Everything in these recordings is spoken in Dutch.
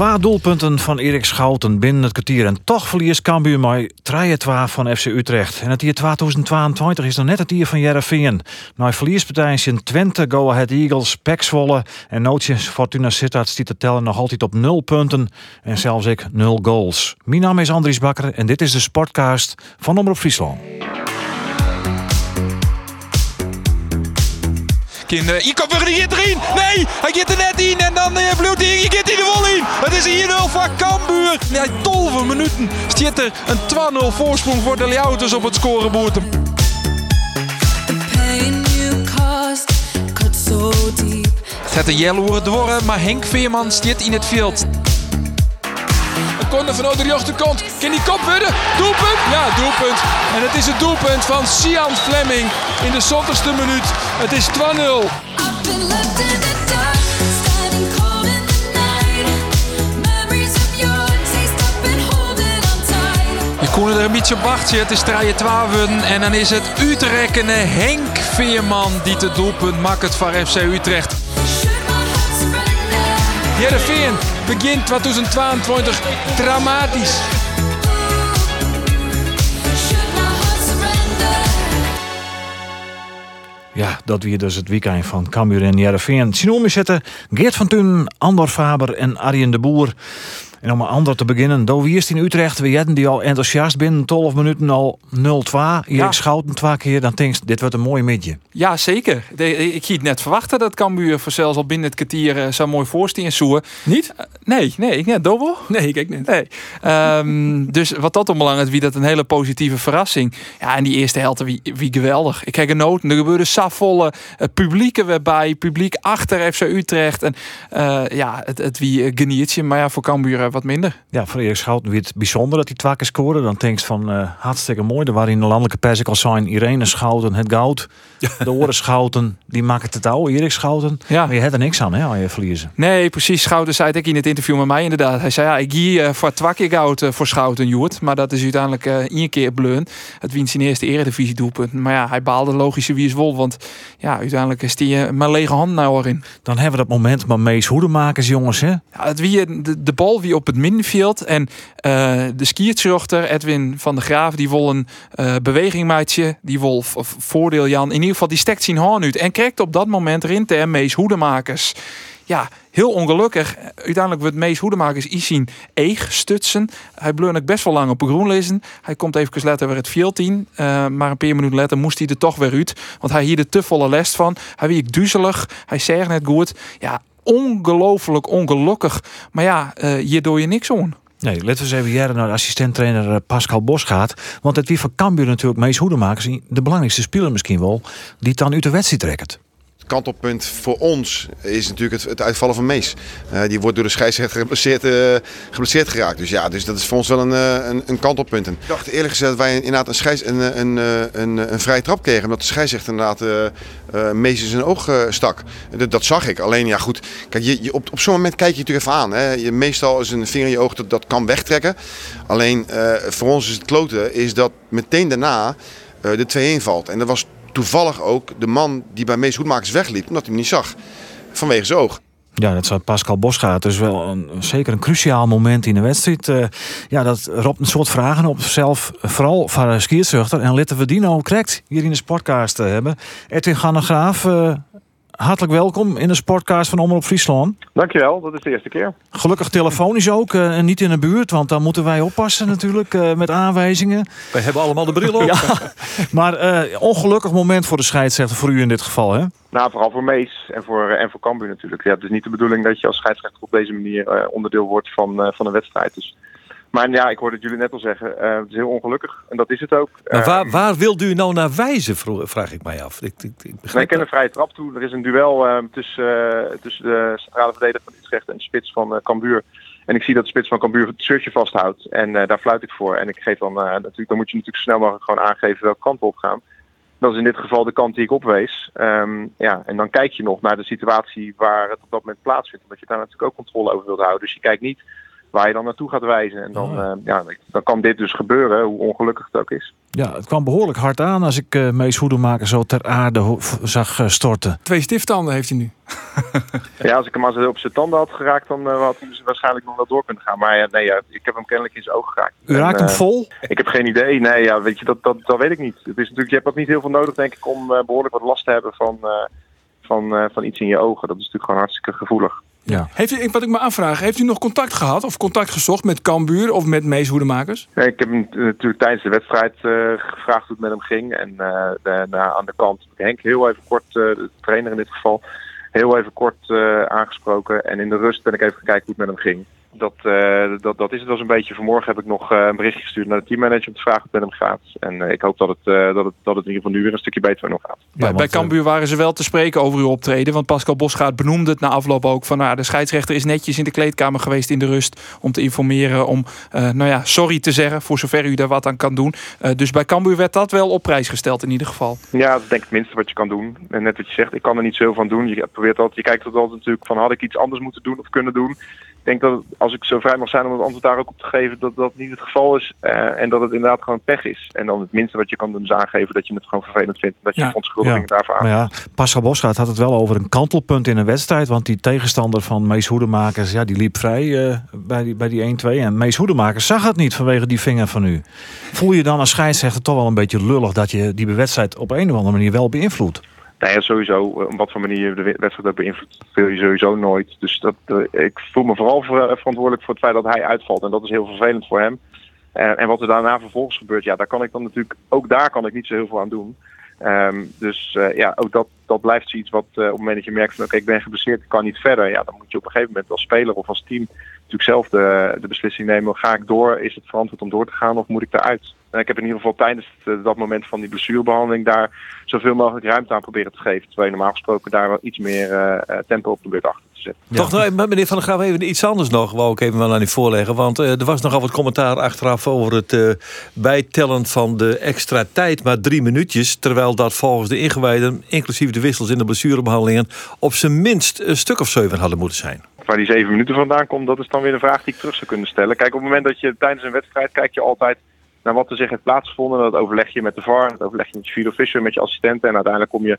Twee doelpunten van Erik Schouten binnen het kwartier. En toch verliest Cambuur maar 3 van FC Utrecht. En het jaar 2022 is dan net het jaar van Jereveen. Na verliespartijen Twente, Go Ahead Eagles, Zwolle en Nootjes Fortuna Sittard stiet de teller nog altijd op 0 punten. En zelfs ik 0 goals. Mijn naam is Andries Bakker en dit is de Sportcast van Omroep Friesland. Kinderen, weer die erin. Nee, hij gaat er net in en dan uh, bloedt Je gaat hij wel in. Het is hier 0 van Cambuur. Nee, 12 minuten stiert er een 2-0 voorsprong voor de Leeuwters op het scorebord. Deep. Zet de Jelloeren dwarren, maar Henk Veerman stiert in het veld. Een corner vanuit de rechterkant. Kan die kop worden? Doelpunt? Ja, doelpunt. En het is het doelpunt van Sian Fleming in de 60ste minuut. Het is 2-0. Er een beetje. Het is 3-12 en dan is het Utrechtene Henk Veerman die het doelpunt maakt voor FC Utrecht. Heerenveen begint 2022 dramatisch. Ja, dat weer dus het weekend van Cambuur en Jereveen. Sinome zitten Geert van Tun, Andor Faber en Arjen de Boer. En om een ander te beginnen, Do wie is in Utrecht? We hadden die al enthousiast binnen 12 minuten al 0-2. Erik Ja. Schouten twee keer, dan denk je, dit wordt een mooi midje. Ja, zeker. De- ik het net verwachten dat Cambuur voor zelfs al binnen het kwartier eh, zo mooi voorstien zoeken. Niet? Nee, nee, ik net dobbel. Nee, ik kijk niet. Nee. Ehm, dus wat dat onbelangrijk is, wie dat een hele positieve verrassing. Ja, en die eerste helft, wie, wie geweldig. Ik heb genoten. Er gebeurde safvolle uh, publieken weer bij. Publiek achter FC Utrecht. En eh, ja, het, het wie geniertje. Maar ja, voor Cambuur eh, wat minder. Ja, voor Erik Schouten weer het bijzonder dat hij twee keer scoorde. Dan denk je van, eh, hartstikke mooi. Er waren in de landelijke pers al zijn Irene Schouten, het goud. De oren Schouten, die maakt het oude Erik Schouten. Ja. Maar je hebt er niks aan, hè, als je verliezen. Nee, precies. Schouten zei het ook in het interview met mij inderdaad. Hij zei, ja, ik hier uh, voor twee keer goud uh, voor Schouten, Joert. Maar dat is uiteindelijk uh, één keer bleun. Het wint zijn eerste eredivisie doelpunt. Maar ja, hij baalde logische wie is wol. Want ja, uiteindelijk is die maar lege hand nou erin. Dan hebben we dat moment maar Mees Hoedemakers, jongens, hè? Ja, het wie, de, de bal wie op het middenveld. En de skiertzochter Edwin van der Graaf, die wil een beweging maatje. Die wil voordeel Jan. In ieder geval, die stekt zijn haan uit. En krijgt op dat moment erin te Mees Hoedemakers. Ja, heel ongelukkig. Uiteindelijk wordt Mees Hoedemakers zien eeg stutsen. Hij bleef best wel lang op groen lezen. Hij komt even later weer het veld in. Uh, maar een paar minuten later moest hij er toch weer uit. Want hij hier de te volle last van. Hij wiek duzelig. Hij zegt net goed. Ja, ongelooflijk ongelukkig. Maar ja, hier doe je niks aan. Nee, laten we eens even jaren naar assistent-trainer eh, Pascal Bos gaat. Want het wie van Cambuur natuurlijk Mees Hoedemakers... de belangrijkste speler misschien wel... die het dan uit de wedstrijd trekt kantelpunt voor ons is natuurlijk het, uitvallen van Mees. Uh, die wordt door de scheidsrechter geblesseerd, uh, geblesseerd geraakt. Dus ja, dus dat is voor ons wel een, uh, een, een kantelpunt. Ik dacht eerlijk gezegd dat wij inderdaad een, scheids, een, een, een, een vrije trap kregen. Omdat de scheidsrechter inderdaad Mees in zijn oog stak. Dat, dat, zag ik. Alleen ja goed, kijk, je, je, op, op zo'n moment kijk je natuurlijk even aan. Hè. Je, meestal is een vinger in je oog dat, dat kan wegtrekken. Alleen voor ons is het kloten is dat meteen daarna de 2-1 valt. En dat was toevallig ook de man die bij Mees Hoedmakers wegliep, omdat hij hem niet zag. Vanwege zijn oog. Ja, dat zou Pascal Bosgaard. Dus wel een, zeker een cruciaal moment in de wedstrijd. Uh, ja, dat roept een soort vragen op zelf. Vooral van de skierzuchter. En die nou correct hier in de sportcast te hebben. Edwin Gannegraaf, hartelijk welkom in de sportcast van Omroep Friesland. Dankjewel, dat is de eerste keer. Gelukkig telefonisch ook uh, en niet in de buurt, want dan moeten wij oppassen natuurlijk uh, met aanwijzingen. Wij hebben allemaal de bril op. ja, maar uh, ongelukkig moment voor de scheidsrechter, voor u in dit geval hè? Nou, vooral voor Mees en voor, en voor Cambuur natuurlijk. Ja, het is niet de bedoeling dat je als scheidsrechter op deze manier onderdeel wordt van, van een wedstrijd. Dus maar ja, ik hoorde het jullie net al zeggen. Uh, het is heel ongelukkig. En dat is het ook. Maar waar, waar wilt u nou naar wijzen, vraag ik mij af. Ik, ik, ik een vrije trap toe. Er is een duel uh, tussen, uh, tussen de centrale verdediger van Utrecht en de spits van Cambuur. En ik zie dat de spits van Cambuur het shirtje vasthoudt. En daar fluit ik voor. En ik geef dan natuurlijk, dan moet je natuurlijk zo snel mogelijk gewoon aangeven welke kant we op gaan. Dat is in dit geval de kant die ik opwees. Ehm, ja, en dan kijk je nog naar de situatie waar het op dat moment plaatsvindt. Omdat je daar natuurlijk ook controle over wilt houden. Dus je kijkt niet waar je dan naartoe gaat wijzen. En dan, eh, ja, dan kan dit dus gebeuren, hoe ongelukkig het ook is. Ja, het kwam behoorlijk hard aan als ik eh Mees Hoedemaker zo ter aarde zag eh, storten. Twee stiftanden heeft hij nu. Ja, als ik hem maar op zijn tanden had geraakt, dan had hij dus waarschijnlijk nog wel door kunnen gaan. Maar ja, nee, ja, ik heb hem kennelijk in zijn oog geraakt. U En, raakt hem vol? Ik heb geen idee. Nee, ja, weet je, dat, dat, dat weet ik niet. Het is natuurlijk, je hebt ook niet heel veel nodig, denk ik, om eh, behoorlijk wat last te hebben van, eh, van, eh, van iets in je ogen. Dat is natuurlijk gewoon hartstikke gevoelig. Ja. Heeft u, wat ik me afvraag, heeft u nog contact gehad of contact gezocht met Cambuur of met Mees Hoedemakers? Nee, ik heb hem natuurlijk tijdens de wedstrijd eh, gevraagd hoe het met hem ging. En eh, daarna aan de kant Henk heel even kort, eh, de trainer in dit geval, heel even kort eh, aangesproken. En in de rust ben ik even gekeken hoe het met hem ging. Dat, eh, dat, dat is het wel zo'n beetje. Vanmorgen heb ik nog eh, een berichtje gestuurd naar de teammanager om te vragen hoe het met hem gaat. En eh, ik hoop dat het, eh, dat, het, dat het in ieder geval nu weer een stukje beter met hem gaat. Ja, bij, Cambuur waren ze wel te spreken over uw optreden. Want Pascal Bosgaard benoemde het na afloop ook van... Nou, de scheidsrechter is netjes in de kleedkamer geweest in de rust... om te informeren, om eh, nou ja, sorry te zeggen... voor zover u daar wat aan kan doen. Eh, dus bij Cambuur werd dat wel op prijs gesteld in ieder geval. Ja, dat is denk ik het minste wat je kan doen. En net wat je zegt, ik kan er niet zoveel van doen. Je probeert altijd, je kijkt altijd natuurlijk van had ik iets anders moeten doen of kunnen doen. Ik denk dat als ik zo vrij mag zijn om het antwoord daar ook op te geven, dat dat niet het geval is. eh, en dat het inderdaad gewoon pech is. En dan het minste wat je kan doen is aangeven dat je het gewoon vervelend vindt. En dat je Ja, verontschuldigingen daarvoor aan. Maar ja, Pascal Bosgaard had het wel over een kantelpunt in een wedstrijd. Want die tegenstander van Mees Hoedemakers, ja, die liep vrij eh, bij die, bij die 1-2. En Mees Hoedemakers zag het niet vanwege die vinger van u. Voel je dan als scheidsrechter toch wel een beetje lullig dat je die wedstrijd op een of andere manier wel beïnvloedt? Ja, sowieso. eh, Op wat voor manier je de wedstrijd ook beïnvloedt, wil je sowieso nooit. Dus dat, eh, ik voel me vooral ver- verantwoordelijk voor het feit dat hij uitvalt. En dat is heel vervelend voor hem. En, en wat er daarna vervolgens gebeurt, ja, daar kan ik dan natuurlijk, ook daar kan ik niet zo heel veel aan doen. Ehm, dus eh, ja, ook dat, dat blijft zoiets wat eh, op het moment dat je merkt van oké, ik ben geblesseerd, ik kan niet verder. Ja, dan moet je op een gegeven moment als speler of als team natuurlijk zelf de, de beslissing nemen. Ga ik door? Is het verantwoord om door te gaan of moet ik eruit? En ik heb in ieder geval tijdens het, eh, dat moment van die blessurebehandeling daar zoveel mogelijk ruimte aan proberen te geven. Terwijl je normaal gesproken daar wel iets meer eh, eh, tempo op probeert achter te zetten. Toch meneer Van der Graaf, even iets anders nog. Wou ik even wel aan u voorleggen. Want eh, er was nogal wat commentaar achteraf over het eh, bijtellen van de extra tijd. Maar drie minuutjes. Terwijl dat volgens de ingewijden, inclusief de wissels in de blessurebehandelingen, op zijn minst een stuk of zeven hadden moeten zijn. Waar die zeven minuten vandaan komt, dat is dan weer de vraag die ik terug zou kunnen stellen. Kijk, op het moment dat je tijdens een wedstrijd kijk je altijd naar wat er zich heeft plaatsgevonden. Dat overleg je met de VAR, dat overleg je met je video official, met je assistenten. En uiteindelijk kom je,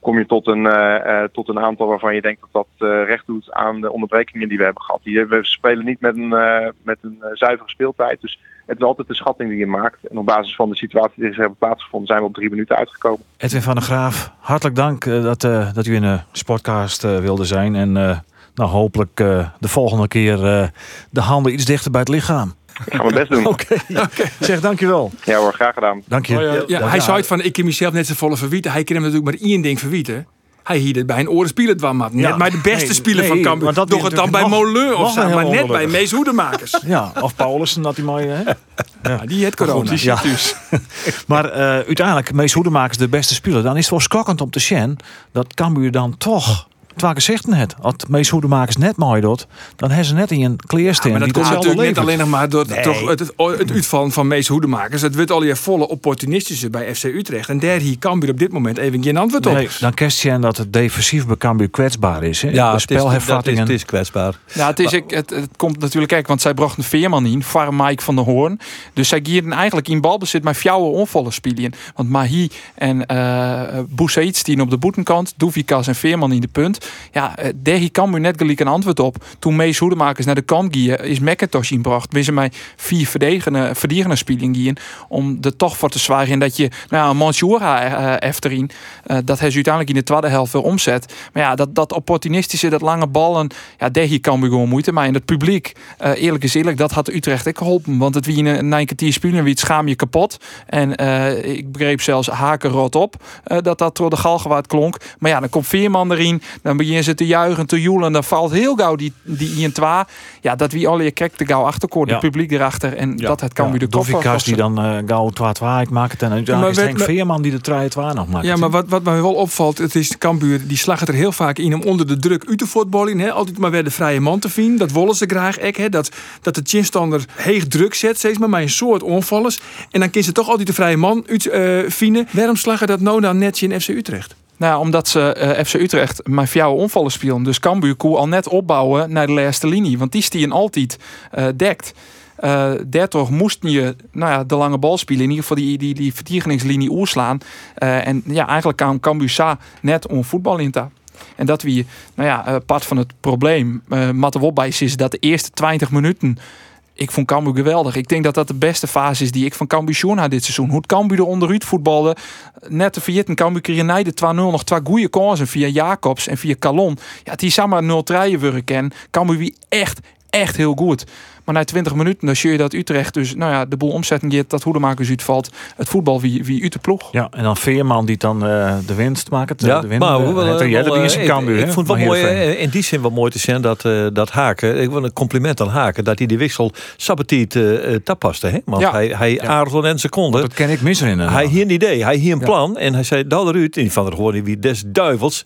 kom je tot, een, eh, eh, tot een aantal waarvan je denkt dat dat eh, recht doet aan de onderbrekingen die we hebben gehad. Die, we spelen niet met een, met een zuivere speeltijd. Dus het is altijd de schatting die je maakt. En op basis van de situatie die zich hebben plaatsgevonden zijn we op drie minuten uitgekomen. Edwin van der Graaf, hartelijk dank dat, dat u in de sportcast wilde zijn. En nou, hopelijk de volgende keer de handen iets dichter bij het lichaam. Ik ga mijn best doen. Oké, zeg dankjewel. Ja hoor, graag gedaan. Dank je. Ja, Ja, hij zei het van, ik kan mezelf net zo volle verwieten. Hij kan hem natuurlijk maar één ding verwieten. Hij het bij een oren spelen het maar Net Ja. maar de beste Nee, speler nee, van Cambuur. is het dan bij Moleur of zo. Maar net bij. Mees Hoedemakers. Ja, of Paulussen dat hij mooi. Hè? Ja, die het corona. Ja. Maar eh, uiteindelijk, Mees Hoedemakers de beste speler. Dan is het wel schokkend om te zien dat Cambuur dan toch twee gezichten het. Als Mees Hoedemakers net mooi doet, dan hebben ze net in een kleersteen Maar dat die komt natuurlijk niet alleen nog maar door Nee. toch het, het, het uitvallen van Mees Hoedemakers. Het wordt al je volle opportunistische bij FC Utrecht. En daar hier Cambuur op dit moment even geen antwoord op. Nee, dan kerst je dat het defensief bij Cambuur kwetsbaar is. Hè? Ja, de het is, dat is, spelhervattingen. het is kwetsbaar. Ja, het, is, ik, het, het komt natuurlijk kijk, want zij bracht een veerman in, Var Mike van der Hoorn. Dus zij gierden eigenlijk in balbezit met fjouwe onvolle spelen. Want Mahi en eh Boussaïd stien op de boetenkant, Doevikas en Veerman in de punt. Ja, eh, daar kan u net gelijk een antwoord op. Toen Mees Hoedemakers naar de kant gingen, is McIntosh inbracht. Wisten mij vier verdedigende, verdedigende om er toch voor te zwagen dat je, nou Mansoura eh efterin, eh, dat hij uiteindelijk in de tweede helft weer omzet. Maar ja, dat, dat opportunistische, dat lange ballen, ja, daar kan we gewoon moeite mee. En het publiek, eerlijk is eerlijk, dat had Utrecht ook geholpen. Want het wie een, een kwartier spelen, wie het schaam je kapot. En ik begreep zelfs haken rot op, dat dat door de galgenwaard klonk. Maar ja, dan komt Veerman erin, beginnen ze te juichen, te joelen. Dan valt heel gauw die, die in 2 Ja, dat wie al je kijkt te gauw achterkoort. Ja. Het publiek erachter. En dat het kan Ja, weer de kop die dan eh gauw 12 maakt. En uiteindelijk is Henk Veerman die de 3-2 nog maakt. Ja, maar wat, wat mij wel opvalt, het is Cambuur, die slagen er heel vaak in om onder de druk uit te voetballen. Hè? Altijd maar weer de vrije man te vinden. Dat willen ze graag. Ek, hè? Dat, dat de chinstander heeg druk zet, steeds maar met een soort onvallers. En dan kun ze toch altijd de vrije man uit eh, vinden. Waarom slagen dat nou dan netje in FC Utrecht? Nou, omdat ze eh, FC Utrecht met jouw onvallen spelen. Dus Cambuur al net opbouwen naar de laatste linie. Want die stien altijd eh, dekt. Eh daardoor moest je nou ja, de lange bal spelen. In ieder geval die, die, die oerslaan. En ja, eigenlijk kwam Cambuur Sa net om voetbal in te. En dat wie, nou ja, part van het probleem. eh Matte Wopbij is dat de eerste 20 minuten ik vond Cambuur geweldig. Ik denk dat dat de beste fase is die ik van Cambuur had dit seizoen. Hoe het Cambuur er onderuit voetbalde. Net te vergeten, Cambuur kreeg na de 2-0 nog twee goede kansen via Jacobs en via Calon. Ja, die samen 0 3 ken. Cambuur wie echt, echt heel goed. Maar na 20 minuten dan zie je dat Utrecht dus nou ja, de boel omzetten gaat, dat Hoedemakers uitvalt. Het voetbal wie, wie uit de ploeg. Ja, en dan Veerman die dan eh, de winst maakt. Ja, de winst, maar eh, hoe wel, het- eh, is een Cambuur. Ik, hè, ik vond het wel mooi, eh, in die zin wel mooi te zien dat, eh, dat Haken, ik wil een compliment aan Haken, dat hij die wissel sabatiet uh, tappaste. Hè? Want Ja. hij, hij Ja. aarzelde een seconde. Dat ken ik mis erin. Hij hier een idee, hij hier een plan en hij zei dat eruit. En die van er gewoon wie des duivels.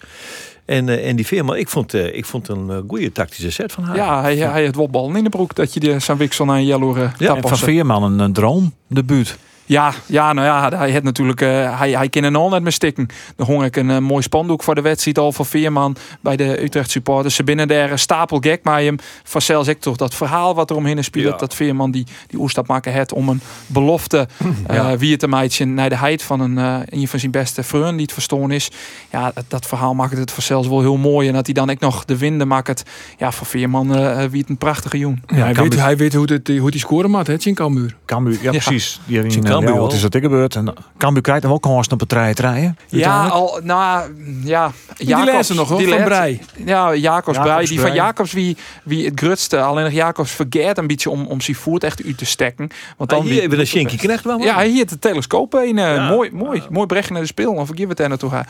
En, eh, en die firma, ik vond, eh, ik vond een eh, goede tactische set van haar. Ja, hij, hij had wel ballen in de broek dat je de zijn wiksel naar een jaloer uh, En van Veerman een, een droom, debuut. Ja, ja, nou ja, hij had natuurlijk, eh, hij, hij kan er al net mee stikken. Dan hong ik een eh, mooi spandoek voor de wedstrijd al van Veerman bij de Utrecht supporters. Ze binnen daar een stapel gek met hem. Van zelfs ik toch dat verhaal wat er omheen speelt. Ja. Dat Veerman die, die oerstap maken had om een belofte eh, wie het een meidje naar de heid van een, eh, een van zijn beste vrienden die het verstoren is. Ja, dat, dat verhaal maakt het voor zelfs wel heel mooi. En dat hij dan ook nog de winden maakt. Ja, voor Veerman eh, wie het een prachtige joen. Ja, hij, weet, hij weet hoe, het, hoe die scoren maakt, hè, in Cambuur. Cambuur, ja, Ja. precies. Die hebben Zien in, Cambuur ja, wat is dat er gebeurd? En Cambuur krijgt dan wel kansen op het trein rijden. Ja, al, nou ja. die lezen nog hoor, die van Brei. Ja, Jacobs Brei. Jacobs Die van Brei. Jacobs wie, wie het grutste. Alleen nog Jacobs vergeet een beetje om, om zijn voet echt uit te stekken. Want dan Dan wie- hier even een Shinky Knecht wel. ja, hier de telescoop in. eh, Ja. Mooi, mooi, mooi brengen naar de speel. Of vergeet het daar naartoe gaan.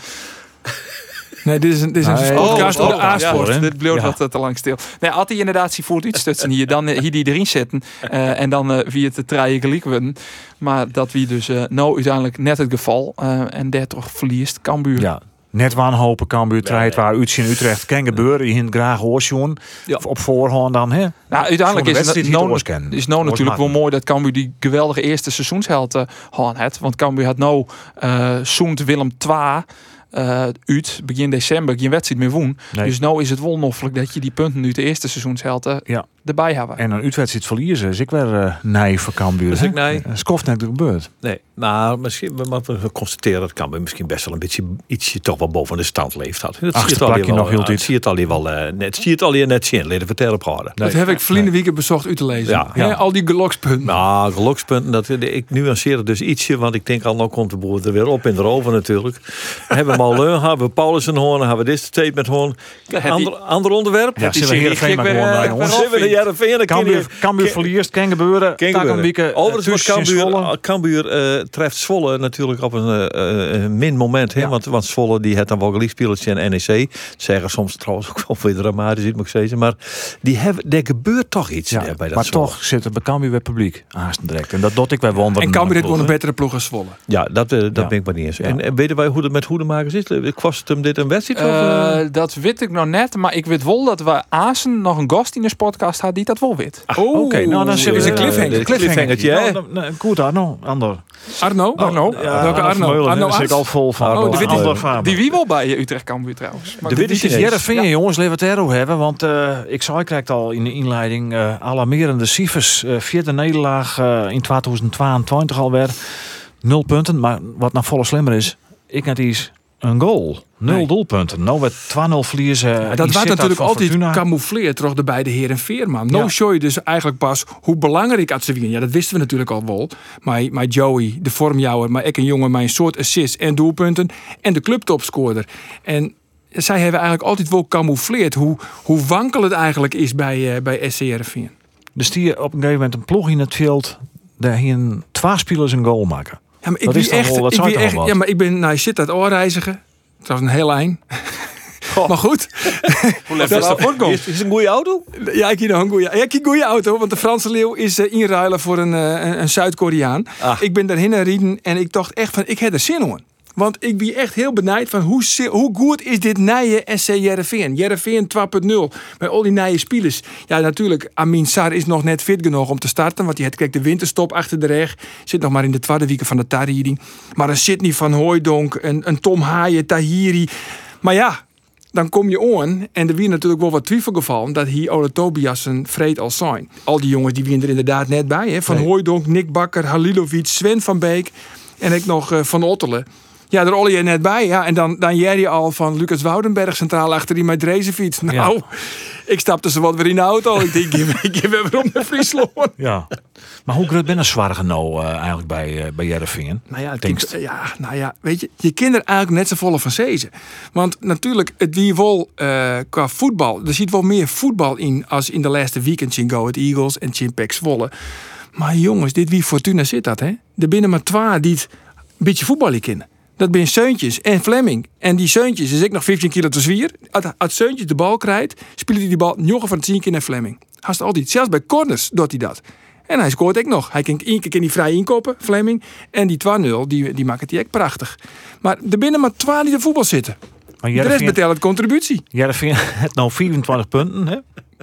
Nee, dit is een, dit is een Nee, podcast oh, voor de oh, A-sport. ja. Dit bleef Ja. wat te lang stil. Nee, had hij inderdaad zijn voet uitstutsen hier, dan eh, hier die erin zitten. eh, en dan eh, wie het de treien gelijk worden. Maar dat wie dus eh, nou uiteindelijk net het geval. eh, en daar toch verliest Cambuur. Ja. Net wanhopen Cambuur trein waar Utrecht in Utrecht kan gebeuren. Je hint graag oorsjoen. Ja. Op voorhand dan, hè? Nou, uiteindelijk is het nou, is nou natuurlijk wel mooi dat Cambuur die geweldige eerste seizoensheld eh had. het. Want Cambuur had nou eh zoend Willem II eh uit begin december geen wedstrijd meer woen. Nee. Dus nou is het wel dat je die punten nu de eerste seizoensheld eh, Ja. Erbij hebben. En een uitwedstrijd verliezen is ik weer uh, nee voor Cambuur. Hè? ik nee. Dat is koft net gebeurd. Nee, nou, misschien we moeten we constateren dat Cambuur misschien best wel een beetje ietsje toch wel boven de stand leeft had. Dat zie je het hier nog hield eh, zie je het al hier wel eh, net, zie het al hier net zien. Leden vertellen op houden. Dat heb ik verleden weekend bezocht u te lezen. Ja. Al die gelokspunten. Nou, gelukspunten, dat, ik nuanceer het dus ietsje, want ik denk al, nou komt de boer er weer op in de oven natuurlijk. We hebben hem al leun, hebben we Paulus en hoorn, hebben we dit steeds met hoorn. Ander, ander onderwerp? Ja, zullen we maar gek gewoon eh, je- Cambuur, Cambuur verliest, kan gebeuren. Kan gebeuren. beetje, Overigens wordt Cambuur, Zwolle. Cambuur eh, treft Zwolle natuurlijk op een eh, eh, min moment. Hè? Ja. Want, want Zwolle die het dan wel gelijkspelers en NEC. Zeggen soms trouwens ook wel weer dramatisch, moet ik zeggen. Maar die hebben, er gebeurt toch iets Ja, eh, bij dat maar Zwolle. toch zit er bij Cambuur weer publiek haast direct. En dat doet ik bij wonderen. En Cambuur heeft gewoon een betere ploeg als Zwolle. Ja, dat, eh, dat Ja. ben ik maar niet eens. Ja. En, en weten wij hoe het met hoedemakers is? Kost hem dit een wedstrijd? of, eh? Eh, dat weet ik nog net, maar ik weet wel dat we Azen nog een gast in de podcast had die dat wel weet. Oh, Oké, nou dan is we een cliffhanger. Een cliffhangertje, hè? Nou, Goed, Arno. Ander. Arno? Arno? Welke Arno? Arno zit ik al vol van. Oh, de witte-. Die wie wel bij Utrecht Cambuur trouwens. Maar De witte is. Jereveen, jongens. Laten we het erover hebben. Want eh, ik zei, ik krijg al in de inleiding eh, alarmerende cijfers. Eh, vierde nederlaag eh, in 2022 alweer. Nul punten. Maar wat nou volle slimmer is, ik net iets een goal. Nul Nee. doelpunten. Nou werd 2-0 verliezen. Ja, dat Sittard natuurlijk altijd camoufleerd terug de beide heren Veerman. Nou Ja. show je dus eigenlijk pas hoe belangrijk het winnen. Ja, dat wisten we natuurlijk al wel. Maar, maar Joey, de vormjouwer, maar ik een jongen, mijn soort assists en doelpunten. En de clubtopscorer. En zij hebben eigenlijk altijd wel camoufleerd hoe, hoe wankel het eigenlijk is bij, eh bij SC Heerenveen. Dus die op een gegeven moment een ploeg in het veld. Daar hier twee spelers een goal maken. Ja, maar ik Dat wie is toch echt, wel- dat ik wie toch echt, wel ja, maar ik ben naar Sittard oorreiziger. Trouwens een heel eind. Maar goed. Hoe let dat voorkomt. Is, is het een goede auto? Ja, ik heb nog een goeie, ja, ik heb een goeie auto, want de Franse leeuw is eh, inruilen voor een, eh, een, een Zuid-Koreaan. Ah. Ik ben daarheen rijden en ik dacht echt van, ik heb er zin in. Want ik ben echt heel benijd van hoe, hoe goed is dit nije SC Jereveen. Jereveen 2.0 met al die nije spelers. Ja, natuurlijk, Amin Sar is nog net fit genoeg om te starten. Want die had kijk, de winterstop achter de reg. Zit nog maar in de tweede week van de tarrieding. Maar een Sidney van Hooijdonk, een, een Tom Haaien, Tahiri. Maar ja, dan kom je on en er wie natuurlijk wel wat twijfelgevallen dat hier Ole Tobias vreed al zijn. Al die jongens die wien er inderdaad net bij. Hè? Van Nee. Hooijdonk, Nick Bakker, Halilovic, Sven van Beek en ik nog eh, Van Ottelen. Ja, daar ol je net bij. Ja. En dan, dan jij al van Lucas Woudenberg centraal achter die met Drezenfiets. Nou, ik stapte ze wat weer in de auto. Ik denk, ik heb weer om naar Friesland. Ja. Maar hoe groot ben een zwaar nou eh, eigenlijk bij, uh, bij Jereveen? Nou ja, kijk, ja, nou ja, weet je, je kinderen eigenlijk net zo volle van zezen. Want natuurlijk, het wie wel eh, qua voetbal, er zit wel meer voetbal in als in de laatste weekend in Go Ahead Eagles en Pek Zwolle. Maar jongens, dit wie Fortuna zit dat, hè? Er binnen maar twee die het een beetje voetballen kennen. Dat zijn Seuntjes en Fleming. En die Seuntjes is ik nog 15 kilo te zwier. Als, Seuntjes de bal krijgt, speelt hij die bal nog van 10 keer naar Fleming. Haast altijd. Zelfs bij corners doet hij dat. En hij scoort ook nog. Hij kan één keer kan die vrij inkopen, Fleming. En die 2-0, die, die maakt hij ook prachtig. Maar er binnen maar 12 die de voetbal zitten. Maar De rest het contributie. Jereveen heeft nou 24 punten. Hè?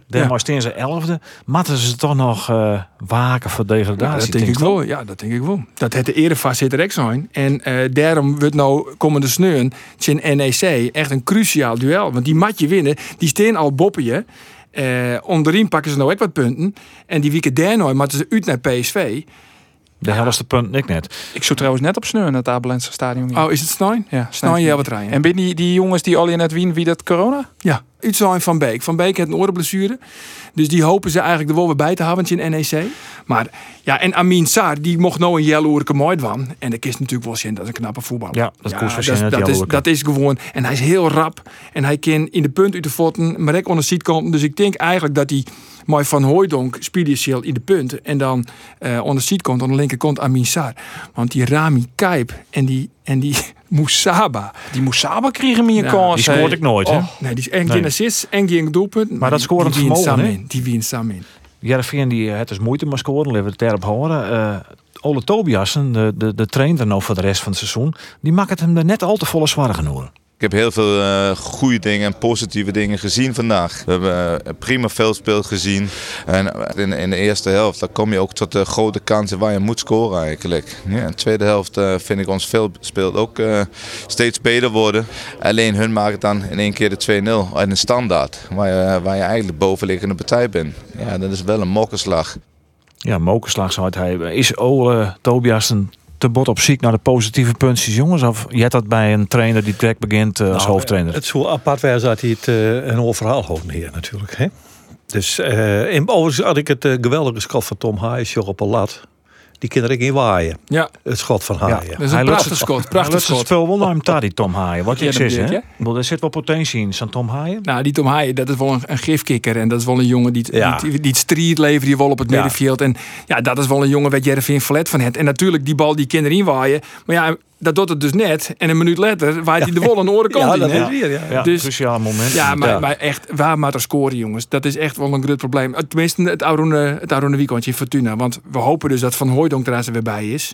Daar Ja. staan ze elfde. Matten ze toch nog eh, waken voor degradatie? Ja, dat denk ik wel. Ja, dat denk ik wel. Dat het de erevaarzitter ook zijn. En eh, daarom wordt nou komende sneun in NEC echt een cruciaal duel. Want die mat je winnen, die steen al boppen je. Eh, onderin pakken ze nou ook wat punten. En die wieken daar nou, maar ze uit naar PSV. De helftste punt ik net. Ik zou trouwens net op sneu in het Abelense stadion. Oh, is het Snijn? ja, Snijn, ja, wat rijden. En ben die, die jongens die al in het wien, wie dat corona? Ja, iets zijn Van Beek. Van Beek heeft een orenblessure. Dus die hopen ze eigenlijk er wel weer bij te houden in NEC. Maar ja, en Amin Saar, die mocht nou een jaloerke mooi van. En dat is natuurlijk wel zien, dat is een knappe voetballer. Ja, dat kost dat, is- dat dat, is, jaloerke. dat is gewoon. En hij is heel rap. En hij kan in de punt uit de voeten, maar ook onder de zijkant. Dus ik denk eigenlijk dat hij mooi van Hooijdonk speelt in de punt. En dan eh onder de zijkant, aan de linkerkant Amin Saar. Want die Rami Kijp en die, en die Moussaba. Die Moussaba kregen meer Ja, kans. Die scoort hè. ik nooit, hè? Oh, Nee, die is en geen assist en geen doelpunt. Maar dat die wint vermogen, samen hè? in. Die wint samen in. Jereveen die het dus moeite maar scoren. Laten we het daarop horen. Eh, Ole Tobiasen, de, de, de trainer nou voor de rest van het seizoen. Die maakt het hem er net al te volle zwaar genoeg. Ik heb heel veel eh, goede dingen en positieve dingen gezien vandaag. We hebben eh, prima veldspel gezien. En in, in de eerste helft dan kom je ook tot de grote kansen waar je moet scoren eigenlijk. Ja, in de tweede helft eh, vind ik ons veldspel ook eh, steeds beter worden. Alleen hun maken dan in één keer de 2-0 uit een standaard. Waar je, waar je eigenlijk bovenliggende partij bent. Ja, dat is wel een mokkerslag. Ja, mokerslag zou het hij. Is Ole Tobiasen te bot op ziek naar de positieve puntjes, jongens? Of je hebt dat bij een trainer die direct begint eh, als Nou, hoofdtrainer? Het zou apart zijn dat hij het eh, een heel verhaal houden hier natuurlijk. Hè? Dus eh in, overigens had ik het geweldige schot van Tom Hayes op een lat. Die kinderen in waaien. Ja, Het schot van Haaien. dat is Hij een prachtig het- schot. Hij Prachtig lust het schot. spel wel naar hem die Tom Haaien. Wat je Ja, ja, is, hè? Er zit wel potentie in, zo'n Tom Haaien. Nou, die Tom Haaien, dat is wel een, een gifkikker. En dat is wel een jongen die, Ja. die, die het strijd levert die wel op het Ja. middenveld. En ja, dat is wel een jongen wat Jereveen verlet van het. En natuurlijk die bal die kan erin waaien. Maar ja, dat doet het dus net. En een minuut later waait hij de wol aan de orenkant Ja, in. dat hè? is weer. Ja. Ja, Dus- cruciaal moment. Ja, maar, Ja. maar echt, waar maar te scoren, jongens. Dat is echt wel een groot probleem. Eh, Tenminste, het Arone, het Arone weekendje in Fortuna. Want we hopen dus dat Van Hooijdonk er er weer bij is.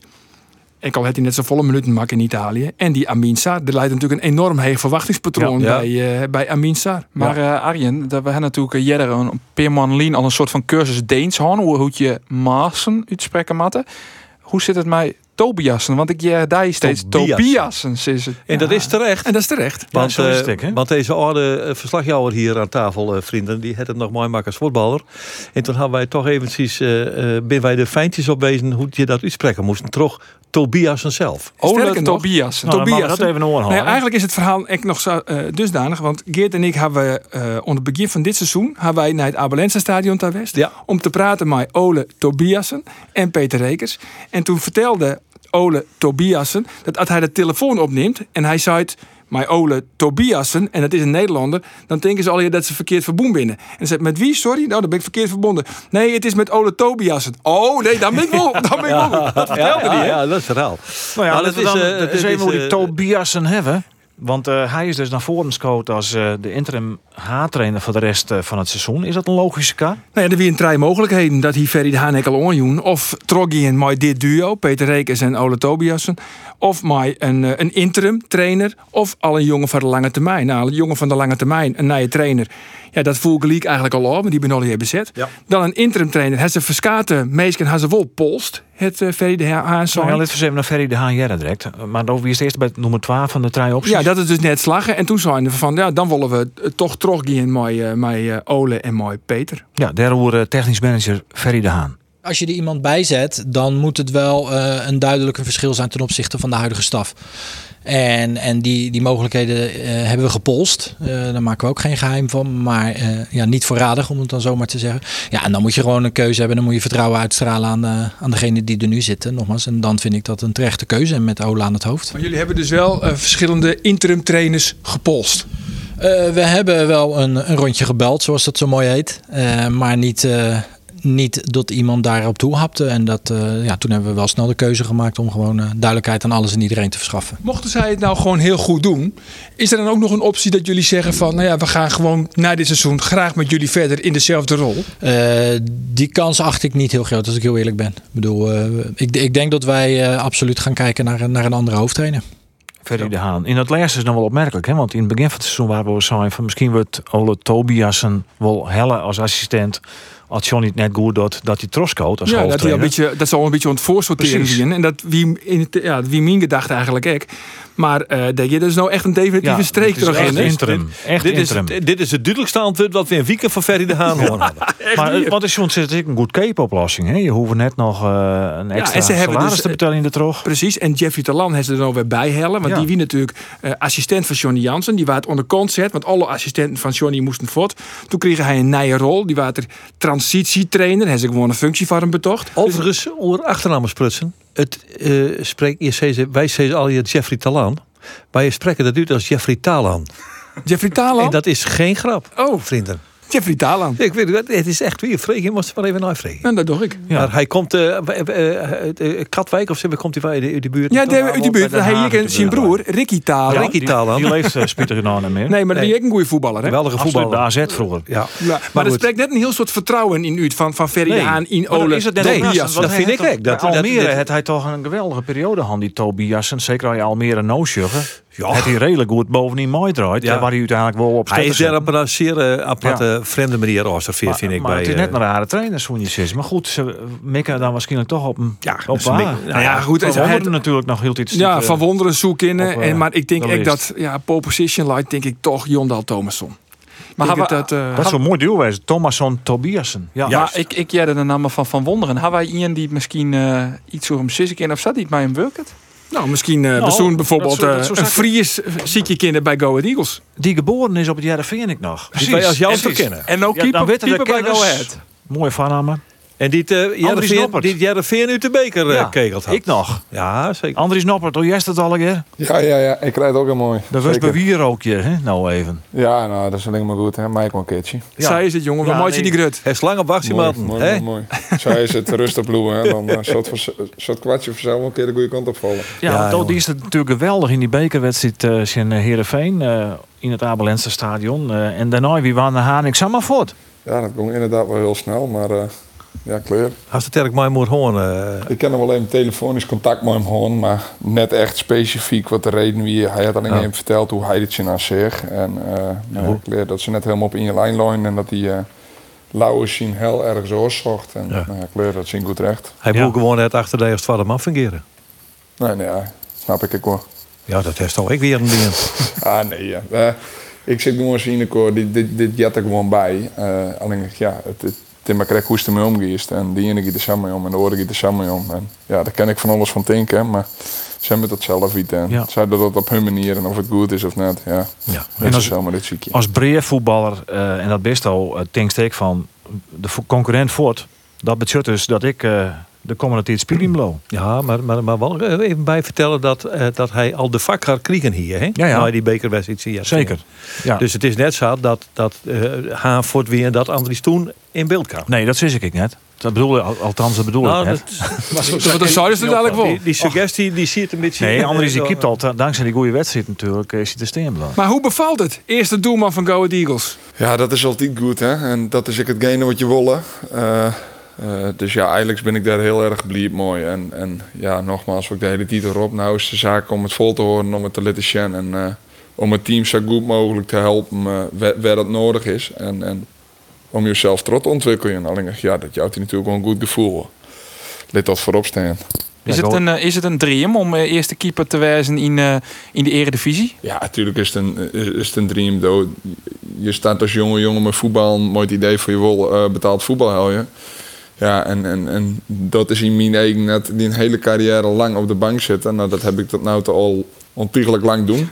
En al heeft hij net zo volle minuten maken in Italië. En die Amin Sarr. Er leidt natuurlijk een enorm heeg verwachtingspatroon Ja, ja. Bij, eh, bij Amin. Maar eh Arjen, dat we hebben natuurlijk jaren een per man lien al een soort van cursus Deens hoe hoe je maasen uitspreken matten. Hoe zit het met Tobiasen? Want ik ja, daar steeds Tobiasen. Tobiasen is het. En dat is terecht. En dat is terecht. Want, is het eh, want deze oude eh, verslagjouwer hier aan tafel, eh, vrienden, die had het nog mooi maken als voetballer. En toen hadden wij toch eventjes, eh eh ben wij de feintjes op bezig hoe je dat uitspreken moest. Toch Tobias zelf. Ole nog, Tobiasen. Nou, Tobias, dat even oorhouden. Nee, eigenlijk is het verhaal echt nog zo, eh, dusdanig. Want Geert en ik hebben eh onder het begin van dit seizoen... hebben wij naar het Abelense stadion ter West... Ja. om te praten met Ole Tobiasen en Peter Rekers. En toen vertelde Ole Tobiasen dat als hij de telefoon opneemt... en hij zei het met Ole Tobiasen, en dat is een Nederlander... dan denken ze al dat ze verkeerd verbonden binnen. En hij zegt, met wie, sorry? Nou, dan ben ik verkeerd verbonden. Nee, het is met Ole Tobiasen. Oh, nee, dan ben ik wel. Dan ben ik wel. Dat vertelde ja, hè? ja, dat is het verhaal. Nou ja, Maar dat het is, eh, dat is even hoe die eh, Tobiasen hebben. Want eh, hij is dus naar voren gescoot als eh, de interim H-trainer voor de rest eh, van het seizoen. Is dat een logische kar? Nou ja, er waren drie mogelijkheden. Dat hij Ferry de Haan ek al onjoen. Of Trogien met dit duo, Peter Rekers en Ole Tobiassen. Of met een, een interim trainer. Of al een jongen van de lange termijn. Nou, een jongen van de lange termijn, een nieuwe trainer. Ja, dat voel ik eigenlijk al op, want die ben al hier bezet. Ja. Dan een interim trainer. Hij ze verskaten, meesken hij ze wel polst. Het uh, Ferry de Haan Nou, ja, laten we even naar Ferry de Haan direct. Maar dan wie is het eerst bij nummer 12 van de drie opties? Ja, dat is dus net slagen. En toen zeiden we van, ja, dan willen we eh, toch teruggaan met, eh, met Ole en met Peter. Ja, daar hoorde technisch manager Ferry de Haan. Als je er iemand bij zet, dan moet het wel eh, een duidelijk een verschil zijn ten opzichte van de huidige staf. En, en die, die mogelijkheden eh, hebben we gepolst. Eh, daar maken we ook geen geheim van. Maar ja, niet voorradig, om het dan zomaar te zeggen. Ja, en dan moet je gewoon een keuze hebben. Dan moet je vertrouwen uitstralen aan, de, aan degene die er nu zitten. Nogmaals, en dan vind ik dat een terechte keuze. En met Ola aan het hoofd. Maar jullie hebben dus wel verschillende interim trainers gepolst. We hebben wel een, een rondje gebeld, zoals dat zo mooi heet. Maar niet, niet dat iemand daarop toe hapte. En dat, eh, ja, toen hebben we wel snel de keuze gemaakt om gewoon eh, duidelijkheid aan alles en iedereen te verschaffen. Mochten zij het nou gewoon heel goed doen, is er dan ook nog een optie dat jullie zeggen van, nou ja, we gaan gewoon na dit seizoen graag met jullie verder in dezelfde rol? Eh, die kans acht ik niet heel groot, als ik heel eerlijk ben. Ik bedoel, eh, ik, ik denk dat wij eh, absoluut gaan kijken naar, een- naar een andere hoofdtrainer. Ferry de Haan. In dat laatste is nog wel opmerkelijk, hè? want in het begin van het seizoen waren we zijn van misschien wordt Ole Tobiasen wel helle als assistent. Als Johnny het net goed doet, dat hij troscoot als Ja, dat, hij een beetje, dat zal een beetje aan het voorsorteren Precies. zien. En dat wie, in het, ja, wie mijn gedachte eigenlijk ook. Maar eh dat je dus nou echt een definitieve Ja, streek is terug echt in. hè? interim. Echt Dit is, dit is het duidelijkste antwoord wat we een weekend van Ferry de Haan horen hadden. Maar eh, wat is ik een goed cape-oplossing. hè? Je hoeft net nog eh, een extra en ze salaris dus, te betalen in de trog. Precies, en Jeffrey Talan heeft ze er nou weer bij hellen. Want Ja. die wie natuurlijk eh, assistent van Johnny Jansen. Die was het onder concert, want alle assistenten van Johnny moesten voort. Toen kreeg hij een nieuwe rol. Die was er transitietrainer. Hij is gewoon een functie voor hem betocht. Overigens, over achternamen sprutsen. Het eh spreekt, je zei wij zeggen al je Jeffrey Talan. Maar je spreken dat uit als Jeffrey Talan. Jeffrey Talan? En dat is geen grap, Oh, vrienden. Jeffrey Talan. Ik weet het, het is echt weer vreemd. Je moest het maar even uitvregen. En dat doe ik. Ja. Maar hij komt, eh eh, eh, eh, Katwijk of zo, komt hij bij uit die buurt? Ja, de, uit die buurt. Hij hier zijn broer, Ricky Talan. Ricky Talan. Die leeft uh, nou niet meer. Nee, maar die is ook een goede voetballer. Hè? Geweldige Absoluut, voetballer. de AZ vroeger. Ja. Ja, maar, Maar er goed. spreekt net een heel soort vertrouwen in u van, van Ferry Nee, de Haan in Ole is het net Nee, Tobias. dat vind ik. Dat- dat- Almere dat- had hij toch een geweldige periode, Han, die Tobiasen. Zeker als je Almere no. Ja. Het hij redelijk goed bovenin mooi draait. Ja. Waar hij uiteindelijk wel op Hij is daar op een zeer eh, aparte, vreemde manier geobserveerd, vind ik. maar bij, het is eh, net een rare trainer, zo'n je zegt. Maar goed, ze mikken dan waarschijnlijk toch op een Ja, op Nou ja, goed, Van Wonderen natuurlijk nog heel iets. Ja, eh, van wonderen zoek in. op, eh, en, maar ik denk de echt dat ja, pole position light, denk ik toch Jondal Thomasson. Maar hebben- dat, eh, Dat is zo'n mooi duo wezen. Thomasson, Tobiasen. Ja, Ja, ik, ik jij de namen van Van Wonderen. Hebben wij iemand die misschien eh, iets over hem kan of zat niet met hem werkt? Nou, misschien eh Nou, bezoen bijvoorbeeld dat dat eh, zou een. Fries ziekje kinderen bij Go Ahead Eagles. Die geboren is op het jaar vind ik nog. Die wij als jou te Precies. kennen. En ook Ja, keeper, keeper bij Go. Ahead. Mooie vannamen. En die uh, die Jereveen uit de beker eh, Ja, kegeld had. Ik nog. Ja, zeker. Andries Noppert, hoe jij het al een keer? Ja, ja, ja. Ik rijd ook heel mooi. Dat was bij Wierookje, hè? Nou even. Ja, nou, dat is alleen maar goed, hè. Mike een keertje. Ja. Zij is het, jongen. Ja, Wat nee. die grut. Hij is lang op wacht, Mooi, iemand. mooi, hè? mooi, mooi. Zij is het rust op bloemen, hè. Dan uh, zat het kwartje vanzelf een keer de goede kant opvallen. Ja, Ja, die is het natuurlijk geweldig in die bekerwedstrijd uh, in Heerenveen. eh in het Abelense stadion. eh, en daarna wie waren naar Haan. Ik zag maar voort. Ja, dat ging inderdaad wel heel snel, maar uh, ja, klaar. Als het erg mooi moet horen. Ik ken wel even telefonisch contact met hem gewoon, maar net echt specifiek wat de reden wie. Hij had alleen Ja. even verteld hoe hij dit zin aan zich. En uh, ja. hoe? ik leer dat ze net helemaal op in je lijn lopen en dat hij uh, lauwe zien heel erg zo zocht. En Ja. nou leer dat zien goed recht. hij Ja. moet gewoon het achter de als tweede man fungeren. Nee, nee, ja, snap ik ook wel. Ja, dat is toch ik weer een ding. Ah, nee, ja. Eh, ik zit gewoon zien, ik hoor, dit, dit, dit jat er gewoon bij. Eh, alleen, ja, het, het, maar krijg hoe het ermee omgeest. En die ene gaat er samen om en de andere gaat er samen om. En ja, daar ken ik van alles van denken, maar ze hebben het zelf niet. En Ja. zij dat op hun manier en of het goed is of net, ja. Ja. Dat als- is helemaal dit ziekje. Als breedvoetballer, eh en dat best al, uh, denkst ik van de concurrent voort. Dat betekent dus dat ik eh, de komende tijd spelen blow. Ja, maar, maar, maar wel even bij vertellen dat, eh, dat hij al de vak gaat kriegen hier. Hè? Ja, ja. Die bekerwedstrijd. zie je. Zeker. Ja. Dus het is net zo dat, dat eh Haan voort weer dat Andries toen in beeld kwam. nee, dat zie ik niet. Dat bedoel althans dat bedoel Nou, ik net. dat- Dat zouden ze dadelijk wel. Die, die suggestie die ziet een beetje... Nee, Andries die Eh, kiept al, dankzij die goede wedstrijd natuurlijk, is hij te steen blijven. Maar hoe bevalt het? Eerste doelman van Go Ahead Eagles. Ja, dat is altijd goed, hè. En dat is ik hetgene wat je. Eh, eh, dus ja, eigenlijk ben ik daar heel erg blij mooi. En, en ja, nogmaals, ik de hele titel erop. Nou is de zaak om het vol te horen, om het te laten zien. En eh, om het team zo goed mogelijk te helpen eh, waar, waar dat nodig is. En, en om jezelf trots te ontwikkelen. Alleen, ja, dat jouwt natuurlijk wel een goed gevoel. Let dat voorop staan. Is, het een, is het een dream om eerste keeper te wezen in, eh, in de eredivisie? Ja, natuurlijk is het een, is het een dream. though. Je staat als jonge jongen met voetbal, een mooi idee voor je wil betaald voetbal hou je. Ja, en, en, en dat is in mijn eigen net die een hele carrière lang op de bank zitten. Nou, dat heb ik tot nu toe al ontiegelijk lang doen.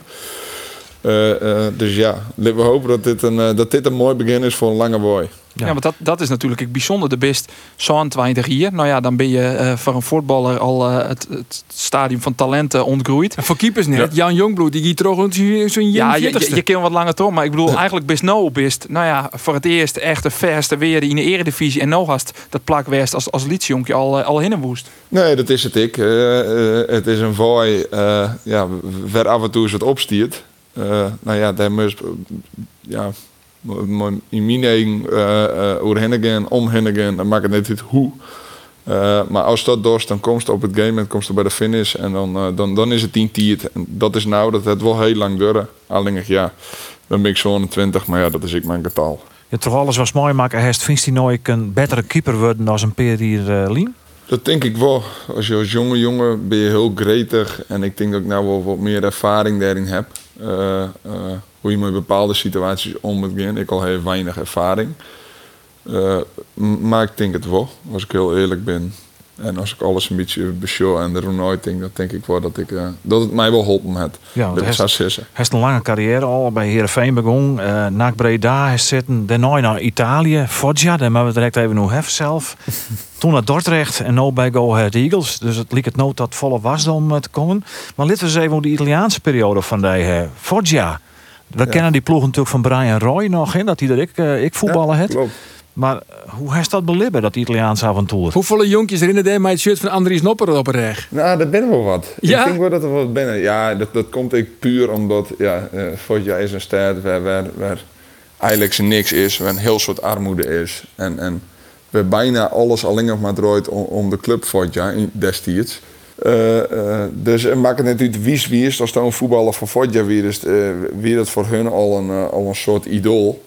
Eh, eh, dus ja, laten we hopen dat dit, een, eh, dat dit een mooi begin is voor een lange boy. Ja, want dat, dat is natuurlijk ook bijzonder. De best zo'n 20 jaar. Nou ja, dan ben je eh, voor een voetballer al het, het stadium van talenten ontgroeid. En voor keepers net. Jan Jongbloed, die giet toch zo'n zo'n Ja, je, 41ste. je, je kan wat langer toch, maar ik bedoel, eigenlijk best nou best, nou ja, voor het eerst echt de verste weer in de eredivisie. En nou hast dat plak west als, als liedjonkje al, eh, al in een woest. Nee, dat is het ik. Het is een vooi, eh ja, waar af en toe is het opstiert. Eh, nou ja, daar moest, eh, ja, in mijn eigen, hoe heen gaan, om heen gaan, dan maakt het net niet hoe. Eh, maar als dat dorst, dan komst op het game en komst er bij de finish en dan, eh, dan, dan is het 10 tiert. En dat is nou, dat het wel heel lang duren. Alleen, ja, dan ben ik zo'n 20, maar ja, dat is ik mijn getal. Je toch alles was mooi maken, Hest, vindt hij nooit een betere keeper worden dan een peer hier eh, Lien? Dat denk ik wel. Als je als jonge jongen ben je heel gretig. En ik denk dat ik nou wel wat meer ervaring daarin heb. Eh, eh, hoe je met bepaalde situaties om moet gaan. Ik al heel weinig ervaring. Eh, maar ik denk het wel, als ik heel eerlijk ben. En als ik alles een beetje beshow en nooit denk, dan denk ik wel dat, ik, eh, dat het mij wel geholpen heeft. Ja, dat hij heeft, heeft een lange carrière al bij Heerenveen begonnen. eh na Breda hij zitten, daarna naar Italië, Foggia, daar hebben we direct even nog hef zelf. Toen naar Dordrecht en nu bij Go Ahead Eagles. Dus het liep het nood dat volle was om eh, te komen. Maar laten we eens even over de Italiaanse periode van die eh, Foggia. We kennen die ploeg natuurlijk van Brian Roy nog, hè, dat hij er ik, ik voetballen heeft. Klopt. Maar eh, hoe heeft dat belibben, dat Italiaanse avontuur? Hoeveel jonkjes herinneren daar mij het shirt van Andries Nopper op een reg? Nou, dat ben wel wat. Ja? Ik denk wel dat er wat binnen. Ja, dat, dat komt ik puur omdat ja, uh, Foggia is een stad waar, waar, waar eigenlijk ze niks is, waar een heel soort armoede is. En, en waar bijna alles alleen nog maar draait om, om de club Foggia in- destijds. Eh, eh, dus het maakt het natuurlijk wies wie is als dan een voetballer van Foggia weer is, eh, weer dat voor hun al een, eh, al een soort idool.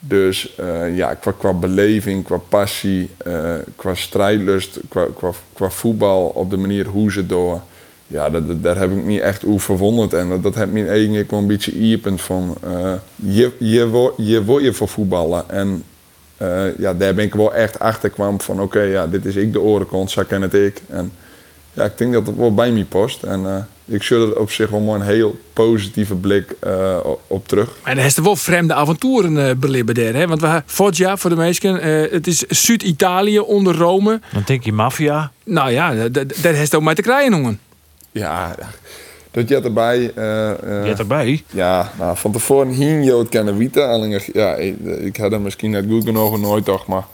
Dus eh, ja, qua, qua beleving, qua passie, eh, qua strijdlust, qua, qua, qua voetbal, op de manier hoe ze doen. Ja, dat, daar heb ik me echt over verwonderd. En dat, dat heeft me eigenlijk wel een beetje ierpend van... eh, je, je, wo- je voor voetballen. En ja, daar ben ik wel echt achter kwam van... Oké, ja, dit is ik de orenkant, zo ken het ik. En ja, ik denk dat het wel bij me past. En eh, ik zul er op zich wel een heel positieve blik eh, op- terug. Maar er is er wel vreemde avonturen belibben daar. Hè? Want we Foggia, voor de meesten, eh, het is Zuid-Italië onder Rome. Dan denk je maffia. Nou ja, daar heeft ook mee te krijgen, jongen. Ja, dat je erbij. eh, eh, Je erbij. Ja, nou, van tevoren hing je het kennen weten. Ja, ik, ik had er misschien net goed genoeg nooit toch, maar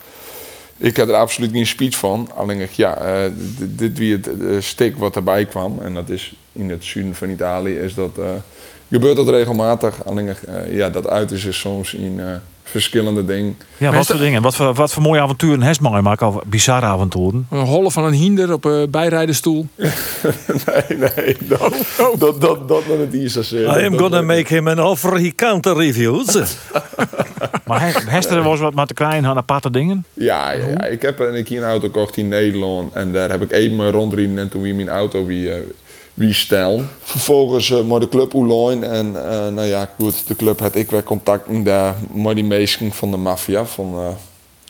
ik had er absoluut geen speech van. Alleen, ik, ja, eh, dit, wie het stik wat erbij kwam, en dat is in het zuiden van Italië, is dat, eh, gebeurt dat regelmatig. Alleen, ja, dat uit is soms in verschillende dingen. Ja, wat voor dingen? Wat voor, wat voor mooie avonturen heeft mooi maken? Of bizarre avonturen? Een holle van een hinder op een bijrijdenstoel. nee, nee, dat, dat, dat, dat nog niet zo zeer. I am gonna make him an offer he can't refuse. Maar er wel eens wat met te krijgen aan aparte dingen? Ja, ja, ja. ik heb een keer een auto gekocht in Nederland. En daar heb ik even rondrijden en toen wie mijn auto wie, eh, wie stellen. Vervolgens uh, met de club online. En eh, nou ja, goed, de club had ik weer contact daar met die meesten van de maffia. Van, eh,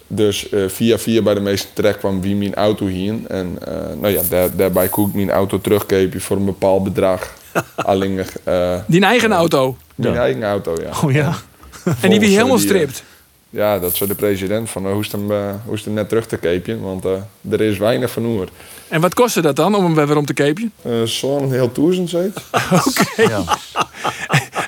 dus eh, via via bij de meesten terecht kwam wie mijn auto hier. En eh, nou ja, daar, daarbij kon ik mijn auto terugkepen voor een bepaald bedrag. Alleen eh Die eigen auto. mijn eigen auto, ja. Oh ja. En die wie helemaal eh, die, stript. Ja, dat zou de president van uh, hoe is het hem, eh, hoe is het hem net terug te keepje, want eh, er is weinig van oer. En wat kostte dat dan om hem weer om te keepje? Uh, Zo'n heel toezend zeker. Ja.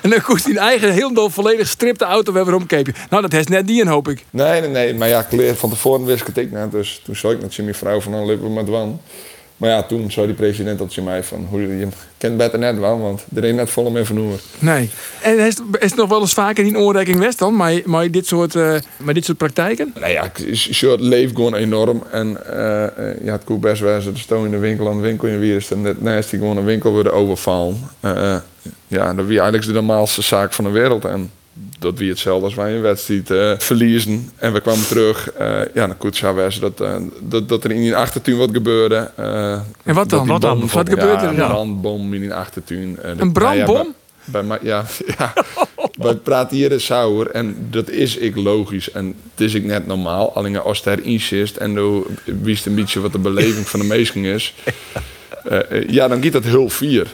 En dan koest hij een eigen helemaal volledig stripte auto weer omkepen. Nou, dat heeft net die een, hoop ik. Nee, nee, nee. Maar ja, kleer van tevoren wist ik het ik net. Dus toen zei ik net mijn vrouw van, lopen we met wan. Maar ja, toen zei die president dat ze mij van, hoe je kent beter net wel, want er is net volle meer van hoer. Nee. En is, is het nog wel eens vaker in oordeking West dan? Maar, maar, dit soort, eh, maar dit soort praktijken? Nou ja, shirt leeft gewoon enorm. En eh, eh, ja, het kon best wel. Er stond in de winkel aan de winkel in Wierst. En net naast die gewoon een winkel worden overvallen. Ja, dat wie eigenlijk de normaalste zaak van de wereld. En dat wie hetzelfde als wij een wedstrijd eh, verliezen. En we kwamen terug. eh, ja, dan zo wezen dat, eh, dat, dat er in die achtertuin wat gebeurde. En wat dan? Wat dan? Wat gebeurt er dan? Een brandbom in die achtertuin. Een brandbom? nou ja, bij- ja, ja. Wij praten hier de sauer en dat is ik logisch en het is ik net normaal. Alleen als erin zit en dan wist een beetje wat de beleving van de meesten is. ja, dan gaat dat heel vier.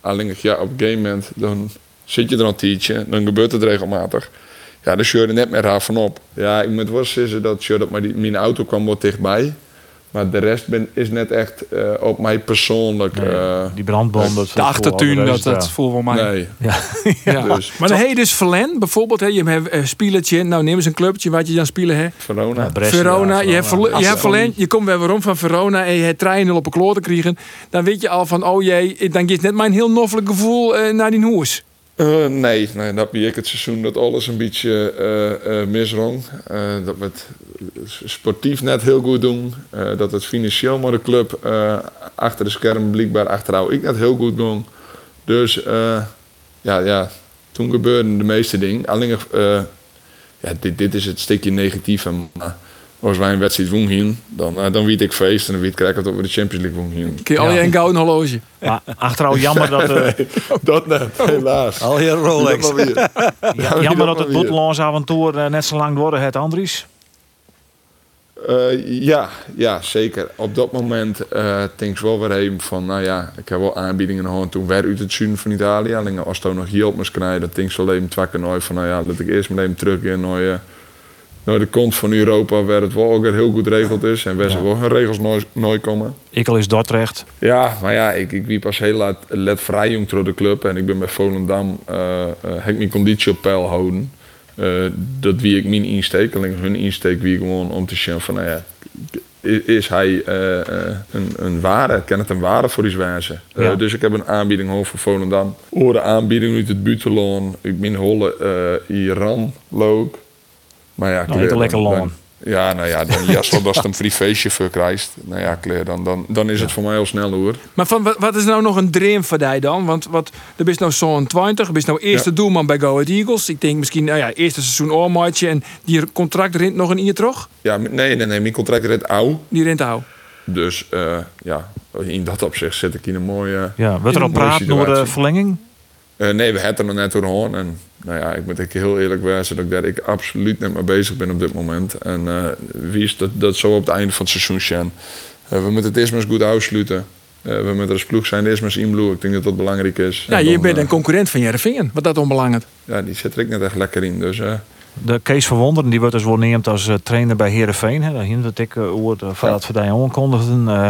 Alleen ja, op een gegeven moment dan zit je er een tijdje, dan gebeurt het regelmatig. Ja, dan sjeur je er net meer raar van op. Ja, ik moet wel zeggen dat, dat maar die, mijn auto kwam wat dichtbij. Maar de rest ben, is net echt eh, op mij persoonlijk. eh, die brandbom, dat De achtertuin, dat, dat voelt wel mij. Nee. Ja. Ja. Dus Maar dan heb je dus Verlen, bijvoorbeeld. Hè, je hebt een spielertje. Nou, neem eens een clubje wat je dan spelen. Hè. Verona. Verona, je hebt, je hebt. Verlen, je komt weer waarom van Verona en je hebt 3-0 op een kloor te krijgen. Dan weet je al van, oh jee, dan geeft net mijn heel noffelijk gevoel eh, naar die hoes. Eh, nee, nee, dat ben ik het seizoen dat alles een beetje misrong. Eh, dat we het sportief net heel goed doen. Dat het financieel maar de club achter de scherm blijkbaar achterhoud ik net heel goed doen. Dus ja, ja, toen gebeurden de meeste dingen. Alleen ja, dit, is het stukje negatieve. Maar als wij een wedstrijd wonen, dan, eh, dan weet ik feest en dan weet ik dat we de Champions League wonen. Kun je al je een gouden horloge. Maar achteraf jammer dat, eh, dat net, helaas. Al je Rolex. Dat ja, jammer dat het buitenlands avontuur eh, net zo lang worden het Andries. Eh, ja, ja, zeker. Op dat moment eh denk ik wel weer even van, nou ja, ik heb wel aanbiedingen gehad toen weer uit het zuiden van Italië. Alleen als je nog hulp moest krijgen, dan denk ik wel even twee keer nooit van, nou ja, dat ik eerst maar even terug in naar, eh, naar de kont van Europa, waar het wel ook heel goed geregeld is en waar ze wel hun regels nooit, nooit komen. Ik al is Dordrecht. Ja, maar ja, ik, ik wie pas heel laat, let vrij jong door de club en ik ben bij Volendam, eh eh, heb ik mijn conditie op peil houden. Eh, dat wie ik mijn insteek, alleen hun insteek wie gewoon om te zien van, nou ja, is, hij een, een waarde, kan het een waarde voor die wijze. Dus ik heb een aanbieding hoog voor Volendam. De aanbieding uit het buitenland, ik ben holle Iran, loop. Maar ja, Nou, lekker loon. Ja, nou ja, dan ja, zoals een free feestje voor krijgt. Nou ja, Claire, dan, dan, dan is het voor mij al snel hoor. Maar van, wat, wat is nou nog een dream voor jou dan? Want wat, er is nou zo'n 20, er is nou eerste doelman bij Go Ahead Eagles. Ik denk misschien, nou ja, eerste seizoen oormaatje en die contract rint nog een jaar terug. Ja, nee, nee, nee, mijn contract is oud. Die rint hou. Dus eh, ja, in dat opzicht zit ik in een mooie. Ja, wordt er al praat door de verlenging? Eh, nee, we hebben er nog net door gehoord. En nou ja, ik moet ik heel eerlijk wezen dat ik daar ik absoluut niet mee bezig ben op dit moment. En eh, wie is dat, dat zo op het einde van het seizoen zijn. Eh, we moeten het eerst maar eens goed afsluiten. Eh, we moeten als ploeg zijn eerst maar eens inbloeien. Ik denk dat dat belangrijk is. Ja, je dan, bent een concurrent van Jereveen, wat dat onbelangrijk. Ja, die zit er ik net echt lekker in. Dus eh, De Kees Verwonderen, die wordt dus wel neemt als trainer bij Heerenveen. Hè. Daar hindert ik oor uh, van dat aankondigden. Uh,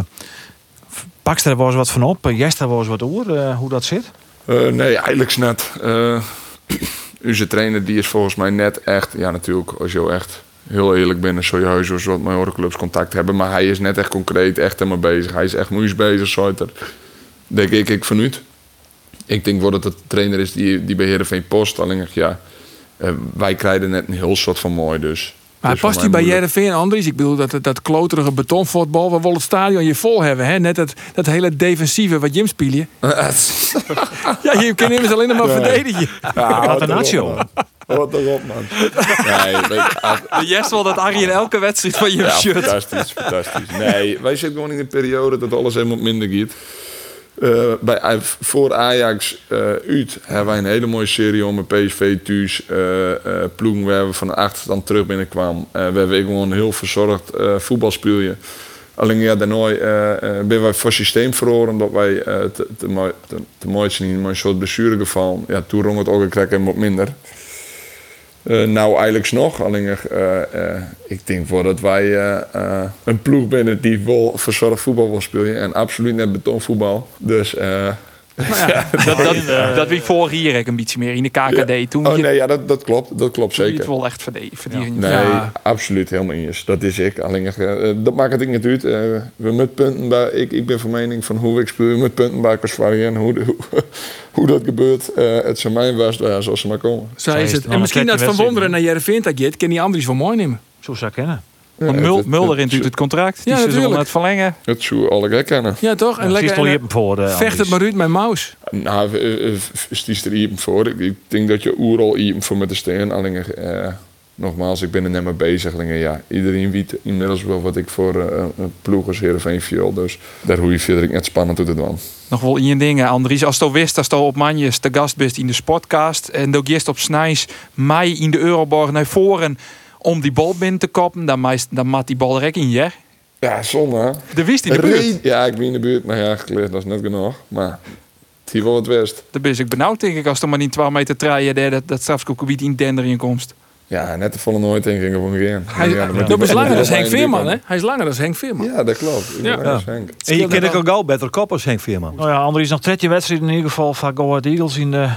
Pakst er wel eens wat van op? Jester wel eens wat oor, uh, hoe dat zit? Uh, nee, eigenlijk net. Uh, onze trainer die is volgens mij net echt... Ja, natuurlijk, als je echt heel eerlijk je heus wel wat met horeclubs contact hebben. Maar hij is net echt concreet, echt helemaal bezig. Hij is echt moeilijk bezig. Denk ik, ik vanuit. Ik denk wel dat het de trainer is die, die bij Heerenveen post. Alleen, ja, uh, wij krijgen net een heel soort van mooi, dus... Maar dus past hij bij Jereveen Andries? Ik bedoel, dat, dat kloterige betonvoetbal... we willen het stadion je vol hebben. Hè? Net dat, dat hele defensieve wat Jim spelen. ja, je kan immers alleen nog maar nee. verdedigen. Ja, wat een nacho. Wat een op, man. Nee, Yes wel dat Arie in elke wedstrijd van je ja, shirt. Fantastisch, fantastisch. Nee, wij zitten gewoon in een periode dat alles helemaal minder gaat. Uh, bij, voor Ajax uh, uit hebben wij een hele mooie serie om met PSV thuis. Uh, ploegen waar we van de achterstand terug binnenkwamen. we hebben gewoon heel verzorgd voetbalspeelje. Alleen ja, daarna ben wij voor systeem verloren. Omdat wij te, te, te, te mooi zijn in een soort blessure gevallen. Ja, toen rong het ook een krek wat minder. Uh, nou, eigenlijk nog. Alleen, uh, uh, ik denk wel dat wij een ploeg binnen die wel verzorgd voetbal wil spelen. En absoluut net betonvoetbal. Dus Dat, dat, dat wie voor hier ook een beetje meer in de KKD. Toen Oh nee, ja, dat, dat klopt. Dat klopt je het zeker. wel echt verdienen. Nee, absoluut helemaal eens. Dat is ik. Alleen, eh, dat maakt het niet uit. Eh, we met punten bij, ik, ik ben van mening van hoe ik speel met puntenbakers variëren. Hoe, de- hoe, hoe dat gebeurt. eh, het zijn mijn best ja, zoals ze maar komen. Zo is is het. En misschien dat Van je Wonderen naar Jereveen dat gaat, kan die Andries van mooi nemen. Zo zou ik kennen. Ja, Want Mul- het- Mulder het- in het contract. Die Ja, ze zullen natuurlijk. het verlengen. Het zou alle gek kennen. Ja, toch? En Ja, lekker. Je eh, voor de Vecht het maar uit met Maus. Nou, eh, stiest er iemand voor. Ik, denk dat je oeral iemand voor met de steen. Alleen, eh, nogmaals, ik ben er net mee bezig. Ja, iedereen weet inmiddels wel wat ik voor eh een ploeg als Heerenveen viel. Dus daar hoe je verder ik net spannend doet het dan. Nog wel in je dingen, Andries. Als je wist, als je op Manjes de gast bent in de sportcast. En dan gist op Snijs mij in de Euroborg naar voren om die bal binnen te koppen. Dan, meest, dan maakt die bal er ook in, ja? Ja, zonde. De wist in de buurt. Reed- Ja, ik ben in de buurt, maar ja, geleerd, dat is net genoeg. Maar het hier wel het west. Dan ben ik benauwd, denk ik, als er maar niet 12 meter dat, dat, dat strafschopgebied in Dender in komst. Ja, net de volle nooit in gingen we gaan. Hij, ja, dat is langer dan Henk Veerman, hè? Hij is langer dan Henk Veerman. Ja, dat klopt. Ja. Henk. En je kent ook al beter kop als Henk Veerman. Nou ja, Andries nog tredje wedstrijd in ieder geval van Go Ahead Eagles in de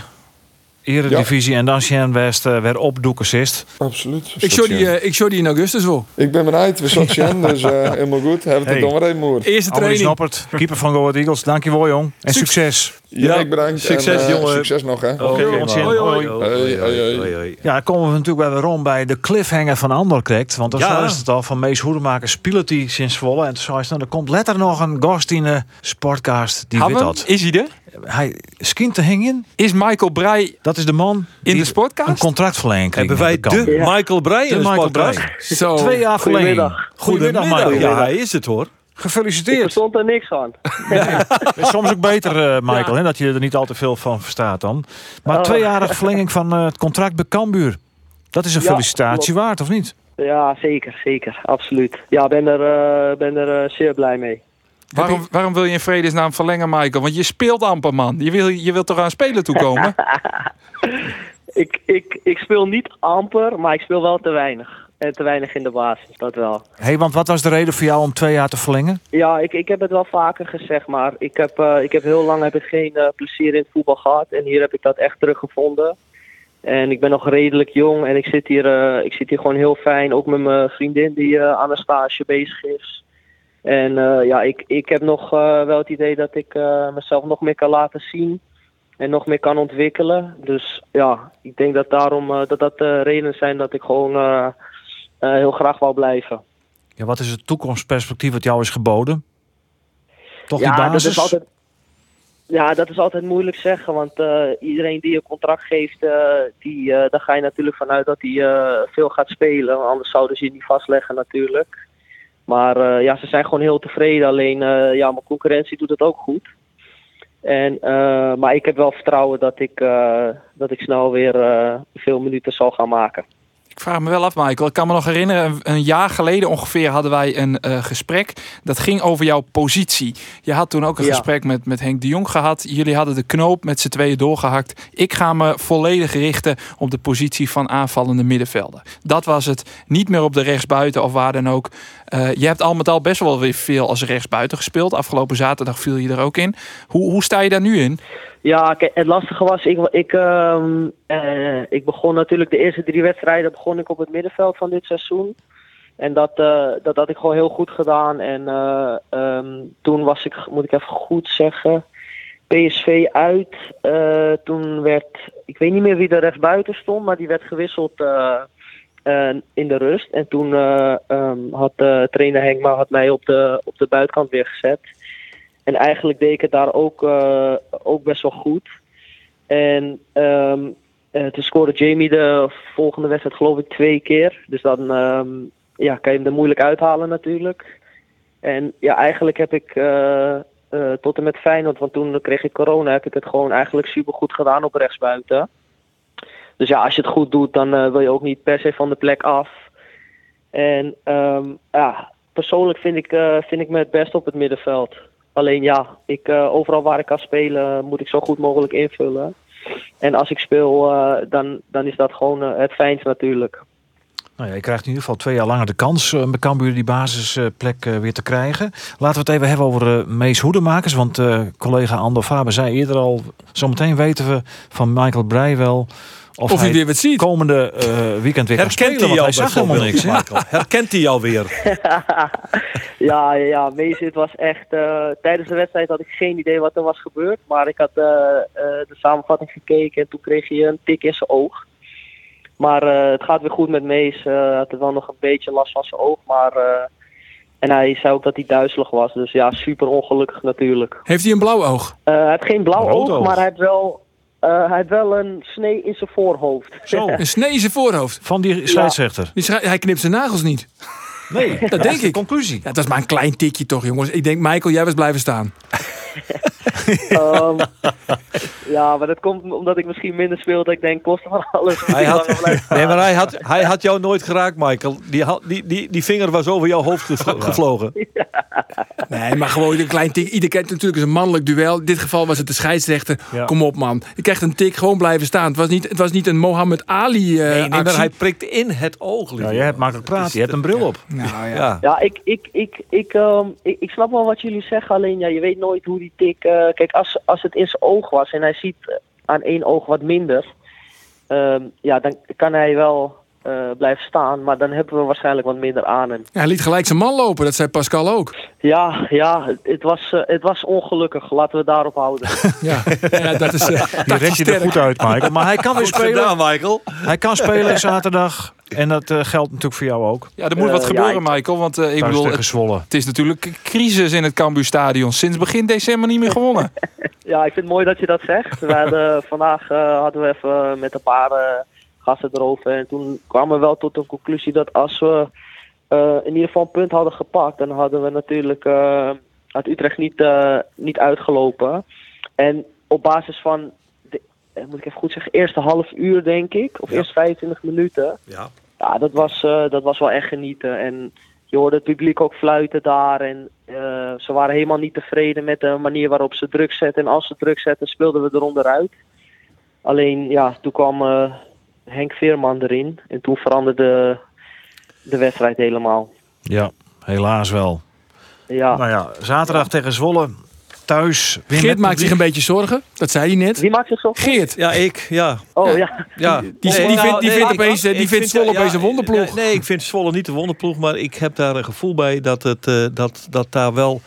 Eredivisie. En dan Sjen West uh, weer opdoekensist. Absoluut. Ik show die, eh, ik show die in augustus wel. Ik ben benieuwd, we zochten Jen, dus eh, helemaal goed. Hebben we het Hey. dan weer even moer. Eerste training. Keeper van Go Ahead Eagles. Dankjewel jong. En succes. Ja, Ja, ik bedankt. succes, en, eh, jongen. Succes nog, hè. Oké. Onsjen. Hoi, hoi. Hoi. Hoi, hoi, hoi. Ja, dan komen we natuurlijk weer rond bij de cliffhanger van Anderkrekt. Want dat Ja. is het al van Mees Hoedemaker speelt hij sinds Zwolle. En toen zei nou, er komt letter nog een gast in de sportcast. Die weet dat. Is hij er? Hij skint te hingen. Is Michael Breij Dat is de man in de sportcast? een contractverlenging kreeg Hebben wij de Michael Breij in De de Michael? Breij. Zo. Twee jaar verlenging. Goedemiddag, Goedemiddag. Michael. Ja, hij is het hoor. Ik Gefeliciteerd. verstond er niks van. Is soms ook beter, eh, Michael, hè, dat je er niet al te veel van verstaat dan. Maar Oh. tweejarige verlenging van eh, het contract bij Cambuur. Dat is een Ja, felicitatie waard, of niet? Ja, zeker, zeker. Absoluut. Ja, ben er, eh, ben er eh, zeer blij mee. Waarom, waarom wil je in vredesnaam verlengen, Michael? Want je speelt amper, man. Je wil, je wilt toch aan spelen toekomen? Ik, ik, ik speel niet amper, maar ik speel wel te weinig. En te weinig in de basis, dat wel. hey, want wat was de reden voor jou om twee jaar te verlengen? Ja, ik, ik heb het wel vaker gezegd, maar ik heb, eh, ik heb heel lang heb ik geen eh, plezier in het voetbal gehad. En hier heb ik dat echt teruggevonden. En ik ben nog redelijk jong en ik zit hier, eh, ik zit hier gewoon heel fijn. Ook met mijn vriendin die aan een stage bezig is. En ja, ik, ik heb nog wel het idee dat ik mezelf nog meer kan laten zien. En nog meer kan ontwikkelen. Dus ja, ik denk dat daarom dat dat de redenen zijn dat ik gewoon heel graag wou blijven. Ja, wat is het toekomstperspectief wat jou is geboden? Toch die ja, basis? Dat is altijd, ja, dat is altijd moeilijk zeggen. Want eh, iedereen die een contract geeft, eh, die, eh, daar ga je natuurlijk vanuit dat hij eh, veel gaat spelen. Anders zouden ze je niet vastleggen natuurlijk. Maar eh, ja, ze zijn gewoon heel tevreden. Alleen, eh, ja, mijn concurrentie doet het ook goed. En, eh, maar ik heb wel vertrouwen dat ik, eh, dat ik snel weer eh, veel minuten zal gaan maken. Ik vraag me wel af, Michael. Ik kan me nog herinneren, een, jaar geleden ongeveer hadden wij een eh, gesprek. Dat ging over jouw positie. Je had toen ook een Ja. gesprek met, met Henk de Jong gehad. Jullie hadden de knoop met z'n tweeën doorgehakt. Ik ga me volledig richten op de positie van aanvallende middenvelder. Dat was het. Niet meer op de rechtsbuiten of waar dan ook. Eh, je hebt al met al best wel weer veel als rechtsbuiten gespeeld. Afgelopen zaterdag viel je er ook in. Hoe, hoe sta je daar nu in? Ja, het lastige was, ik, ik, eh, ik begon natuurlijk de eerste drie wedstrijden begon ik op het middenveld van dit seizoen. En dat, eh, dat had ik gewoon heel goed gedaan. En eh, ehm, toen was ik, moet ik even goed zeggen, PSV uit. Toen werd, ik weet niet meer wie er rechtsbuiten stond, maar die werd gewisseld in de rust. En toen ehm, had trainer Henk maar had mij op de, op de buitenkant weer gezet. En eigenlijk deed ik het daar ook, eh, ook best wel goed. En ehm, eh, toen scoorde Jamie de volgende wedstrijd geloof ik twee keer. Dus dan ehm, ja, kan je hem er moeilijk uithalen natuurlijk. En ja, eigenlijk heb ik eh, tot en met Feyenoord, want toen kreeg ik corona, heb ik het gewoon eigenlijk super goed gedaan op rechtsbuiten. Dus ja, als je het goed doet, dan wil je ook niet per se van de plek af. En ehm, ja, persoonlijk vind ik, vind ik me het best op het middenveld. Alleen ja, ik, eh, overal waar ik kan spelen moet ik zo goed mogelijk invullen. En als ik speel, eh, dan, dan is dat gewoon eh, het fijnst natuurlijk. Nou ja, je krijgt in ieder geval twee jaar langer de kans om bij die basisplek weer te krijgen. Laten we het even hebben over Mees Hoedemakers. Want collega Andor Faber zei eerder al... zometeen weten we van Michael Breij wel... Of, Of hij weer wat ziet. komende eh, weekend weer kan Herkent spelen. hij hij zag helemaal niks. hè? Michael? Herkent hij jou weer? ja, ja, ja, Mees, het was echt. eh, tijdens de wedstrijd had ik geen idee wat er was gebeurd. Maar ik had eh, eh, de samenvatting gekeken en toen kreeg hij een tik in zijn oog. Maar eh, het gaat weer goed met Mees. Hij had er wel nog een beetje last van zijn oog. Maar, eh, en hij zei ook dat hij duizelig was. Dus ja, super ongelukkig natuurlijk. Heeft hij een blauw oog? Eh, hij heeft geen blauw oog. maar hij heeft wel, eh, hij heeft wel een snee in zijn voorhoofd. Zo, Een snee in zijn voorhoofd. van die scheidsrechter. Hij knipt zijn nagels niet. Nee, Dat denk ik. Conclusie. Ja, dat is maar een klein tikje toch, jongens. Ik denk, Michael, jij was blijven staan. Ehm, ja, maar dat komt omdat ik misschien minder speelde. Ik denk, kosten van alles. Hij had, nee, maar hij had, hij had jou nooit geraakt, Michael. Die, had- die, die, die vinger was over jouw hoofd gevlo- gevlogen. Nee, maar gewoon een klein tik. Ieder kent natuurlijk is een mannelijk duel. In dit geval was het de scheidsrechter. Ja. Kom op, man. Je krijgt een tik, gewoon blijven staan. Het was niet, het was niet een Mohammed Ali eh Nee, nee, maar actie. hij prikt in het oog. Ja, je hebt makkelijk praten. Je hebt een bril op. Nou ja. Ja. Ja, ik, ik, ik, ik, ehm, ik, ik snap wel wat jullie zeggen. Alleen, ja, je weet nooit hoe die tik... eh, kijk, als, als het in zijn oog was en hij ziet eh, aan één oog wat minder... ehm, ja, dan kan hij wel eh, blijven staan. Maar dan hebben we waarschijnlijk wat minder aan hem. Hij liet gelijk zijn man lopen. Dat zei Pascal ook. Ja, ja het, was, eh, het was ongelukkig. Laten we het daarop houden. Ja, ja dat is uh, Je rent je er goed uit, Michael. Maar hij kan weer Goed spelen. gedaan, Michael. Hij kan spelen zaterdag. En dat eh, geldt natuurlijk voor jou ook. Ja, er moet wat ja, gebeuren, ik- Michael. Want eh, ik bedoel, het, het is natuurlijk een crisis in het Cambuurstadion. Sinds begin december niet meer gewonnen. Ja, ik vind het mooi dat je dat zegt. We hadden, vandaag eh, hadden we even met een paar eh, gasten erover. En toen kwamen we wel tot de conclusie dat als we eh, in ieder geval een punt hadden gepakt, dan hadden we natuurlijk uit Utrecht niet, eh, niet uitgelopen. En op basis van, de, moet ik even goed zeggen, eerste half uur denk ik, of Ja. eerst 25 minuten. Ja. Ja, dat was, dat was wel echt genieten. En je hoorde het publiek ook fluiten daar. En ze waren helemaal niet tevreden met de manier waarop ze druk zetten. En als ze druk zetten, speelden we eronder uit. Alleen, ja, toen kwam Henk Veerman erin. En toen veranderde de wedstrijd helemaal. Ja, helaas wel. Ja. Nou ja, zaterdag tegen Zwolle. Thuis. weer Geert maakt zich een beetje zorgen. Dat zei hij net. Wie maakt zich zo? Geert. Ja, ik, ja. Oh ja. ja. Die- die vindt- die vindt opeens, eh, die vindt vind- Zwolle opeens een wonderploeg. Nee, nee, ik vind Zwolle niet een wonderploeg. Maar ik heb daar een gevoel bij dat, het, eh, dat, dat daar wel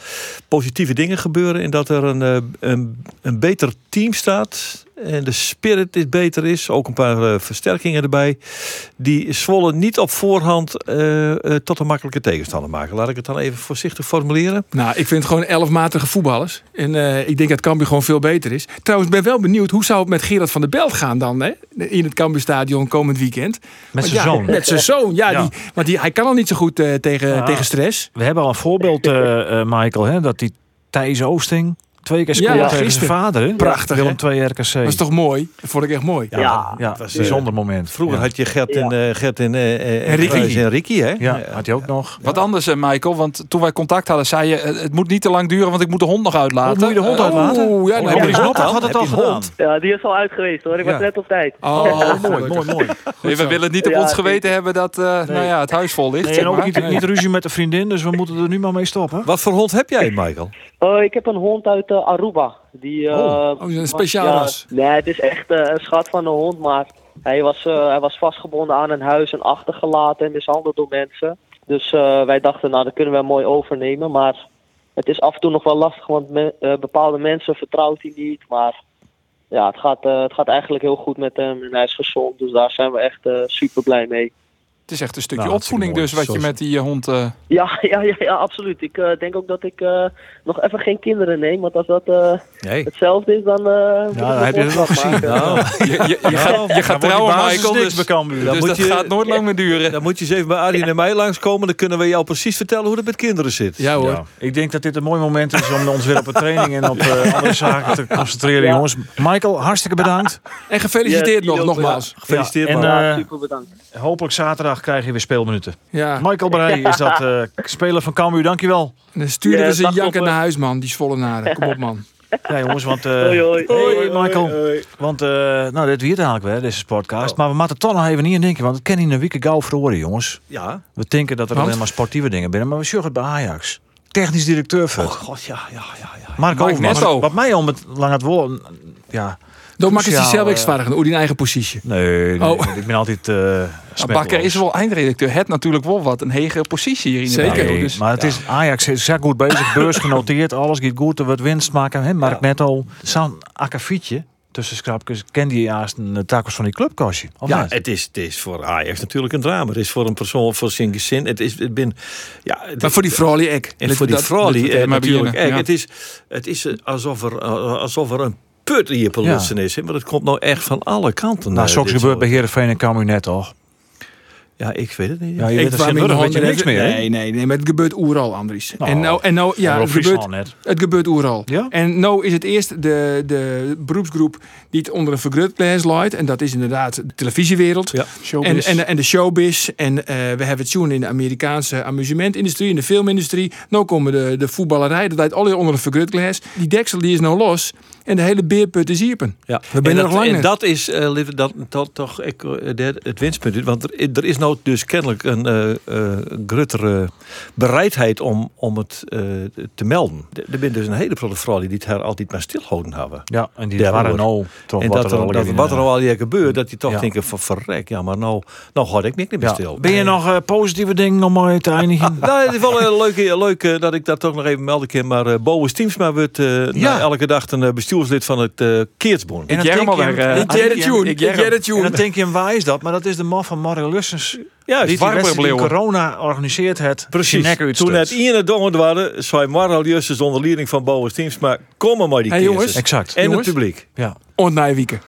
positieve dingen gebeuren. En dat er een, eh, een, een beter team staat. En de spirit is beter is. Ook een paar eh, versterkingen erbij. Die Zwolle niet op voorhand eh, eh, tot een makkelijke tegenstander maken. Laat ik het dan even voorzichtig formuleren. Nou, ik vind het gewoon elfmatige voetballers. En eh, ik denk dat Cambuur gewoon veel beter is. Trouwens, ik ben wel benieuwd. Hoe zou het met Gerard van der Belt gaan dan? Hè? In het Cambuurstadion komend weekend. Met zijn ja, zoon. Met zijn zoon, ja. Ja. Die, want die, hij kan al niet zo goed tegen, Ja. tegen stress. We hebben al een voorbeeld, eh, eh, Michael. Hè, dat die Thijs Oosting twee keer Ja, scoort tegen zijn vader. Hè? Prachtig, Willem hè? 2 RKC. Dat is toch mooi? Dat vond ik echt mooi. Ja, Ja, ja, het was, bijzonder moment. Vroeger ja. had je Gert en, Ja. eh, Gert en, eh, eh, En Ricky. En Ricky, hè? Ja, had hij ook nog. Wat anders, eh, Michael. Want toen wij contact hadden, zei je... eh, het moet niet te lang duren, want ik moet de hond nog uitlaten. Oh, moet je de hond Eh, uitlaten? Oeh, ja, Oh, heb je ja. een hond? Had het al je een gedaan? hond? Ja, die is al uit geweest hoor. Ik was Ja. net op tijd. Oh, mooi, mooi, mooi. nee, we willen het niet op Ja, ons geweten hebben dat eh, nou ja, het huis vol ligt. Nee, en ook niet, niet ruzie met de vriendin, dus we moeten er nu maar mee stoppen. Wat voor hond heb jij, Michael? Oh, ik heb een hond uit eh, Aruba. Die, eh, Oh, een speciaal ja, ras. Nee, het is echt eh, een schat van een hond, maar hij was, eh, hij was vastgebonden aan een huis en achtergelaten en mishandeld door mensen. Dus wij dachten, nou, dat kunnen we mooi overnemen. Maar het is af en toe nog wel lastig, want me- bepaalde mensen vertrouwt hij niet. Maar ja, het gaat, het gaat eigenlijk heel goed met hem en hij is gezond. Dus daar zijn we echt super blij mee. Het is echt een stukje Nou, opvoeding dus, wat je met die eh, hond... eh, Ja, ja, ja, ja absoluut. Ik eh, denk ook dat ik eh, nog even geen kinderen neem. Want als dat eh, Nee. hetzelfde is, dan, eh moet ik dan nog heb je het nog gezien. Nou, je, je, je gaat, je gaat trouwen, Michael. Dus, dus Dan dat je- gaat nooit lang meer duren. dan moet je eens even bij Arjen en mij langskomen. Dan kunnen we jou precies vertellen hoe het met kinderen zit. Ja hoor. Ja, ik denk dat dit een mooi moment is om ons weer op de training en op eh, andere zaken te concentreren, Ja. jongens. Michael, hartstikke bedankt. En gefeliciteerd Ja, nog, nogmaals. Gefeliciteerd, Ja, en, man. Ja, super bedankt. Hopelijk zaterdag krijg je weer speelminuten. Ja. Michael Breij is dat eh, speler van Cambuur, dankjewel. En dan sturen we ze janken naar huis, man. Die zwollenaren. Kom op, man. Ja, jongens, want... eh Hoi, hoi. Hoi, Michael. Want, eh, nou, dit weer eigenlijk weer, deze podcast. Maar we moeten toch nog even niet in denken, want het kan in een week gauw verhoren, jongens. Ja. We denken dat er Want? alleen maar sportieve dingen binnen, maar we zorgen het bij Ajax. Technisch directeur voor. God, ja, ja, ja. ja. Mark Overmars. Netto. Wat mij om het lang het wollen, ja... Dan maakt het zichzelf eh, extravagant, hoe die eigen positie. Nee, nee, Oh. ik ben altijd eh Maar Bakker is wel eindredacteur. Het natuurlijk wel wat een hegere positie hier in de Zeker. Nee, Dus maar het is Ajax is zeer goed bezig, beurs genoteerd, alles gaat goed, er wordt winst maken. Hè? Mark Netto, zo'n akkefietje tussen scrapjes, ken die juist een takels van die clubkastje? Ja, niet? het is, het is voor Ajax natuurlijk een drama. Het is voor een persoon, voor zijn gezin. Het is, het ben, ja, het Maar voor die vrouwlie ek. En voor die eh, maar natuurlijk. Ja. het is, het is eh, alsof er, eh, alsof er een put je polutsen is. Hè? Maar het komt nou echt van alle kanten. Nou, zoals dit gebeurt bij Heerenveen en Cambuur net toch? Ja, ik weet het niet. Ja, je Ik weet er je niks meer, hè? Nee, nee, nee, maar het gebeurt oeral, Andries. Nou, en nou, en nou ja, het gebeurt, net. het gebeurt oeral. Ja? En nou is het eerst de, de beroepsgroep die het onder een vergrootglas leidt. En dat is inderdaad de televisiewereld. Ja. En, showbiz. en, en de showbiz. En eh, we hebben het zien in de Amerikaanse amusementindustrie, in de filmindustrie. Nou komen de, de voetballerij, dat leidt alle onder een vergrootglas. Die deksel die is nou los. En de hele beerput is iepen. Ja, We zijn en er dat, nog lang en net. dat is eh, lieve, dat, dat toch ik, eh, de- het winstpunt. Want er, er is nou dus kennelijk een eh eh, grotere bereidheid om, om het eh, te melden. Er zijn dus een hele grote vrouw die dit her altijd maar stilhouden hebben. Ja, en die waren nou toch en wat dat, er al dat, wat er al hier gebeurt, dat je toch ja. denkt van verrek, ja, maar nou, nou houd ik niks meer ja. stil. Ben je nog eh, positieve dingen om mee te eindigen? Nou, het is wel leuk, leuk dat ik dat toch nog even melden kan. Maar Boas Teamsma wordt eh, Ja. elke dag een eh, bestuurslid van het eh Keertsbond. En Ik je- alweer, eh, Ik het tune. ik het En dan denk je, waar is dat? Maar dat is de man van Mario Lussens. Ja, die die in corona organiseert het. Precies. Toen het stuit. ene dongen waren, zei Maral Justus onder leiding van Boas Teamsma, kom maar die Hey, jongens. Exact. En jongens. het publiek. Ja. En Nijwieken.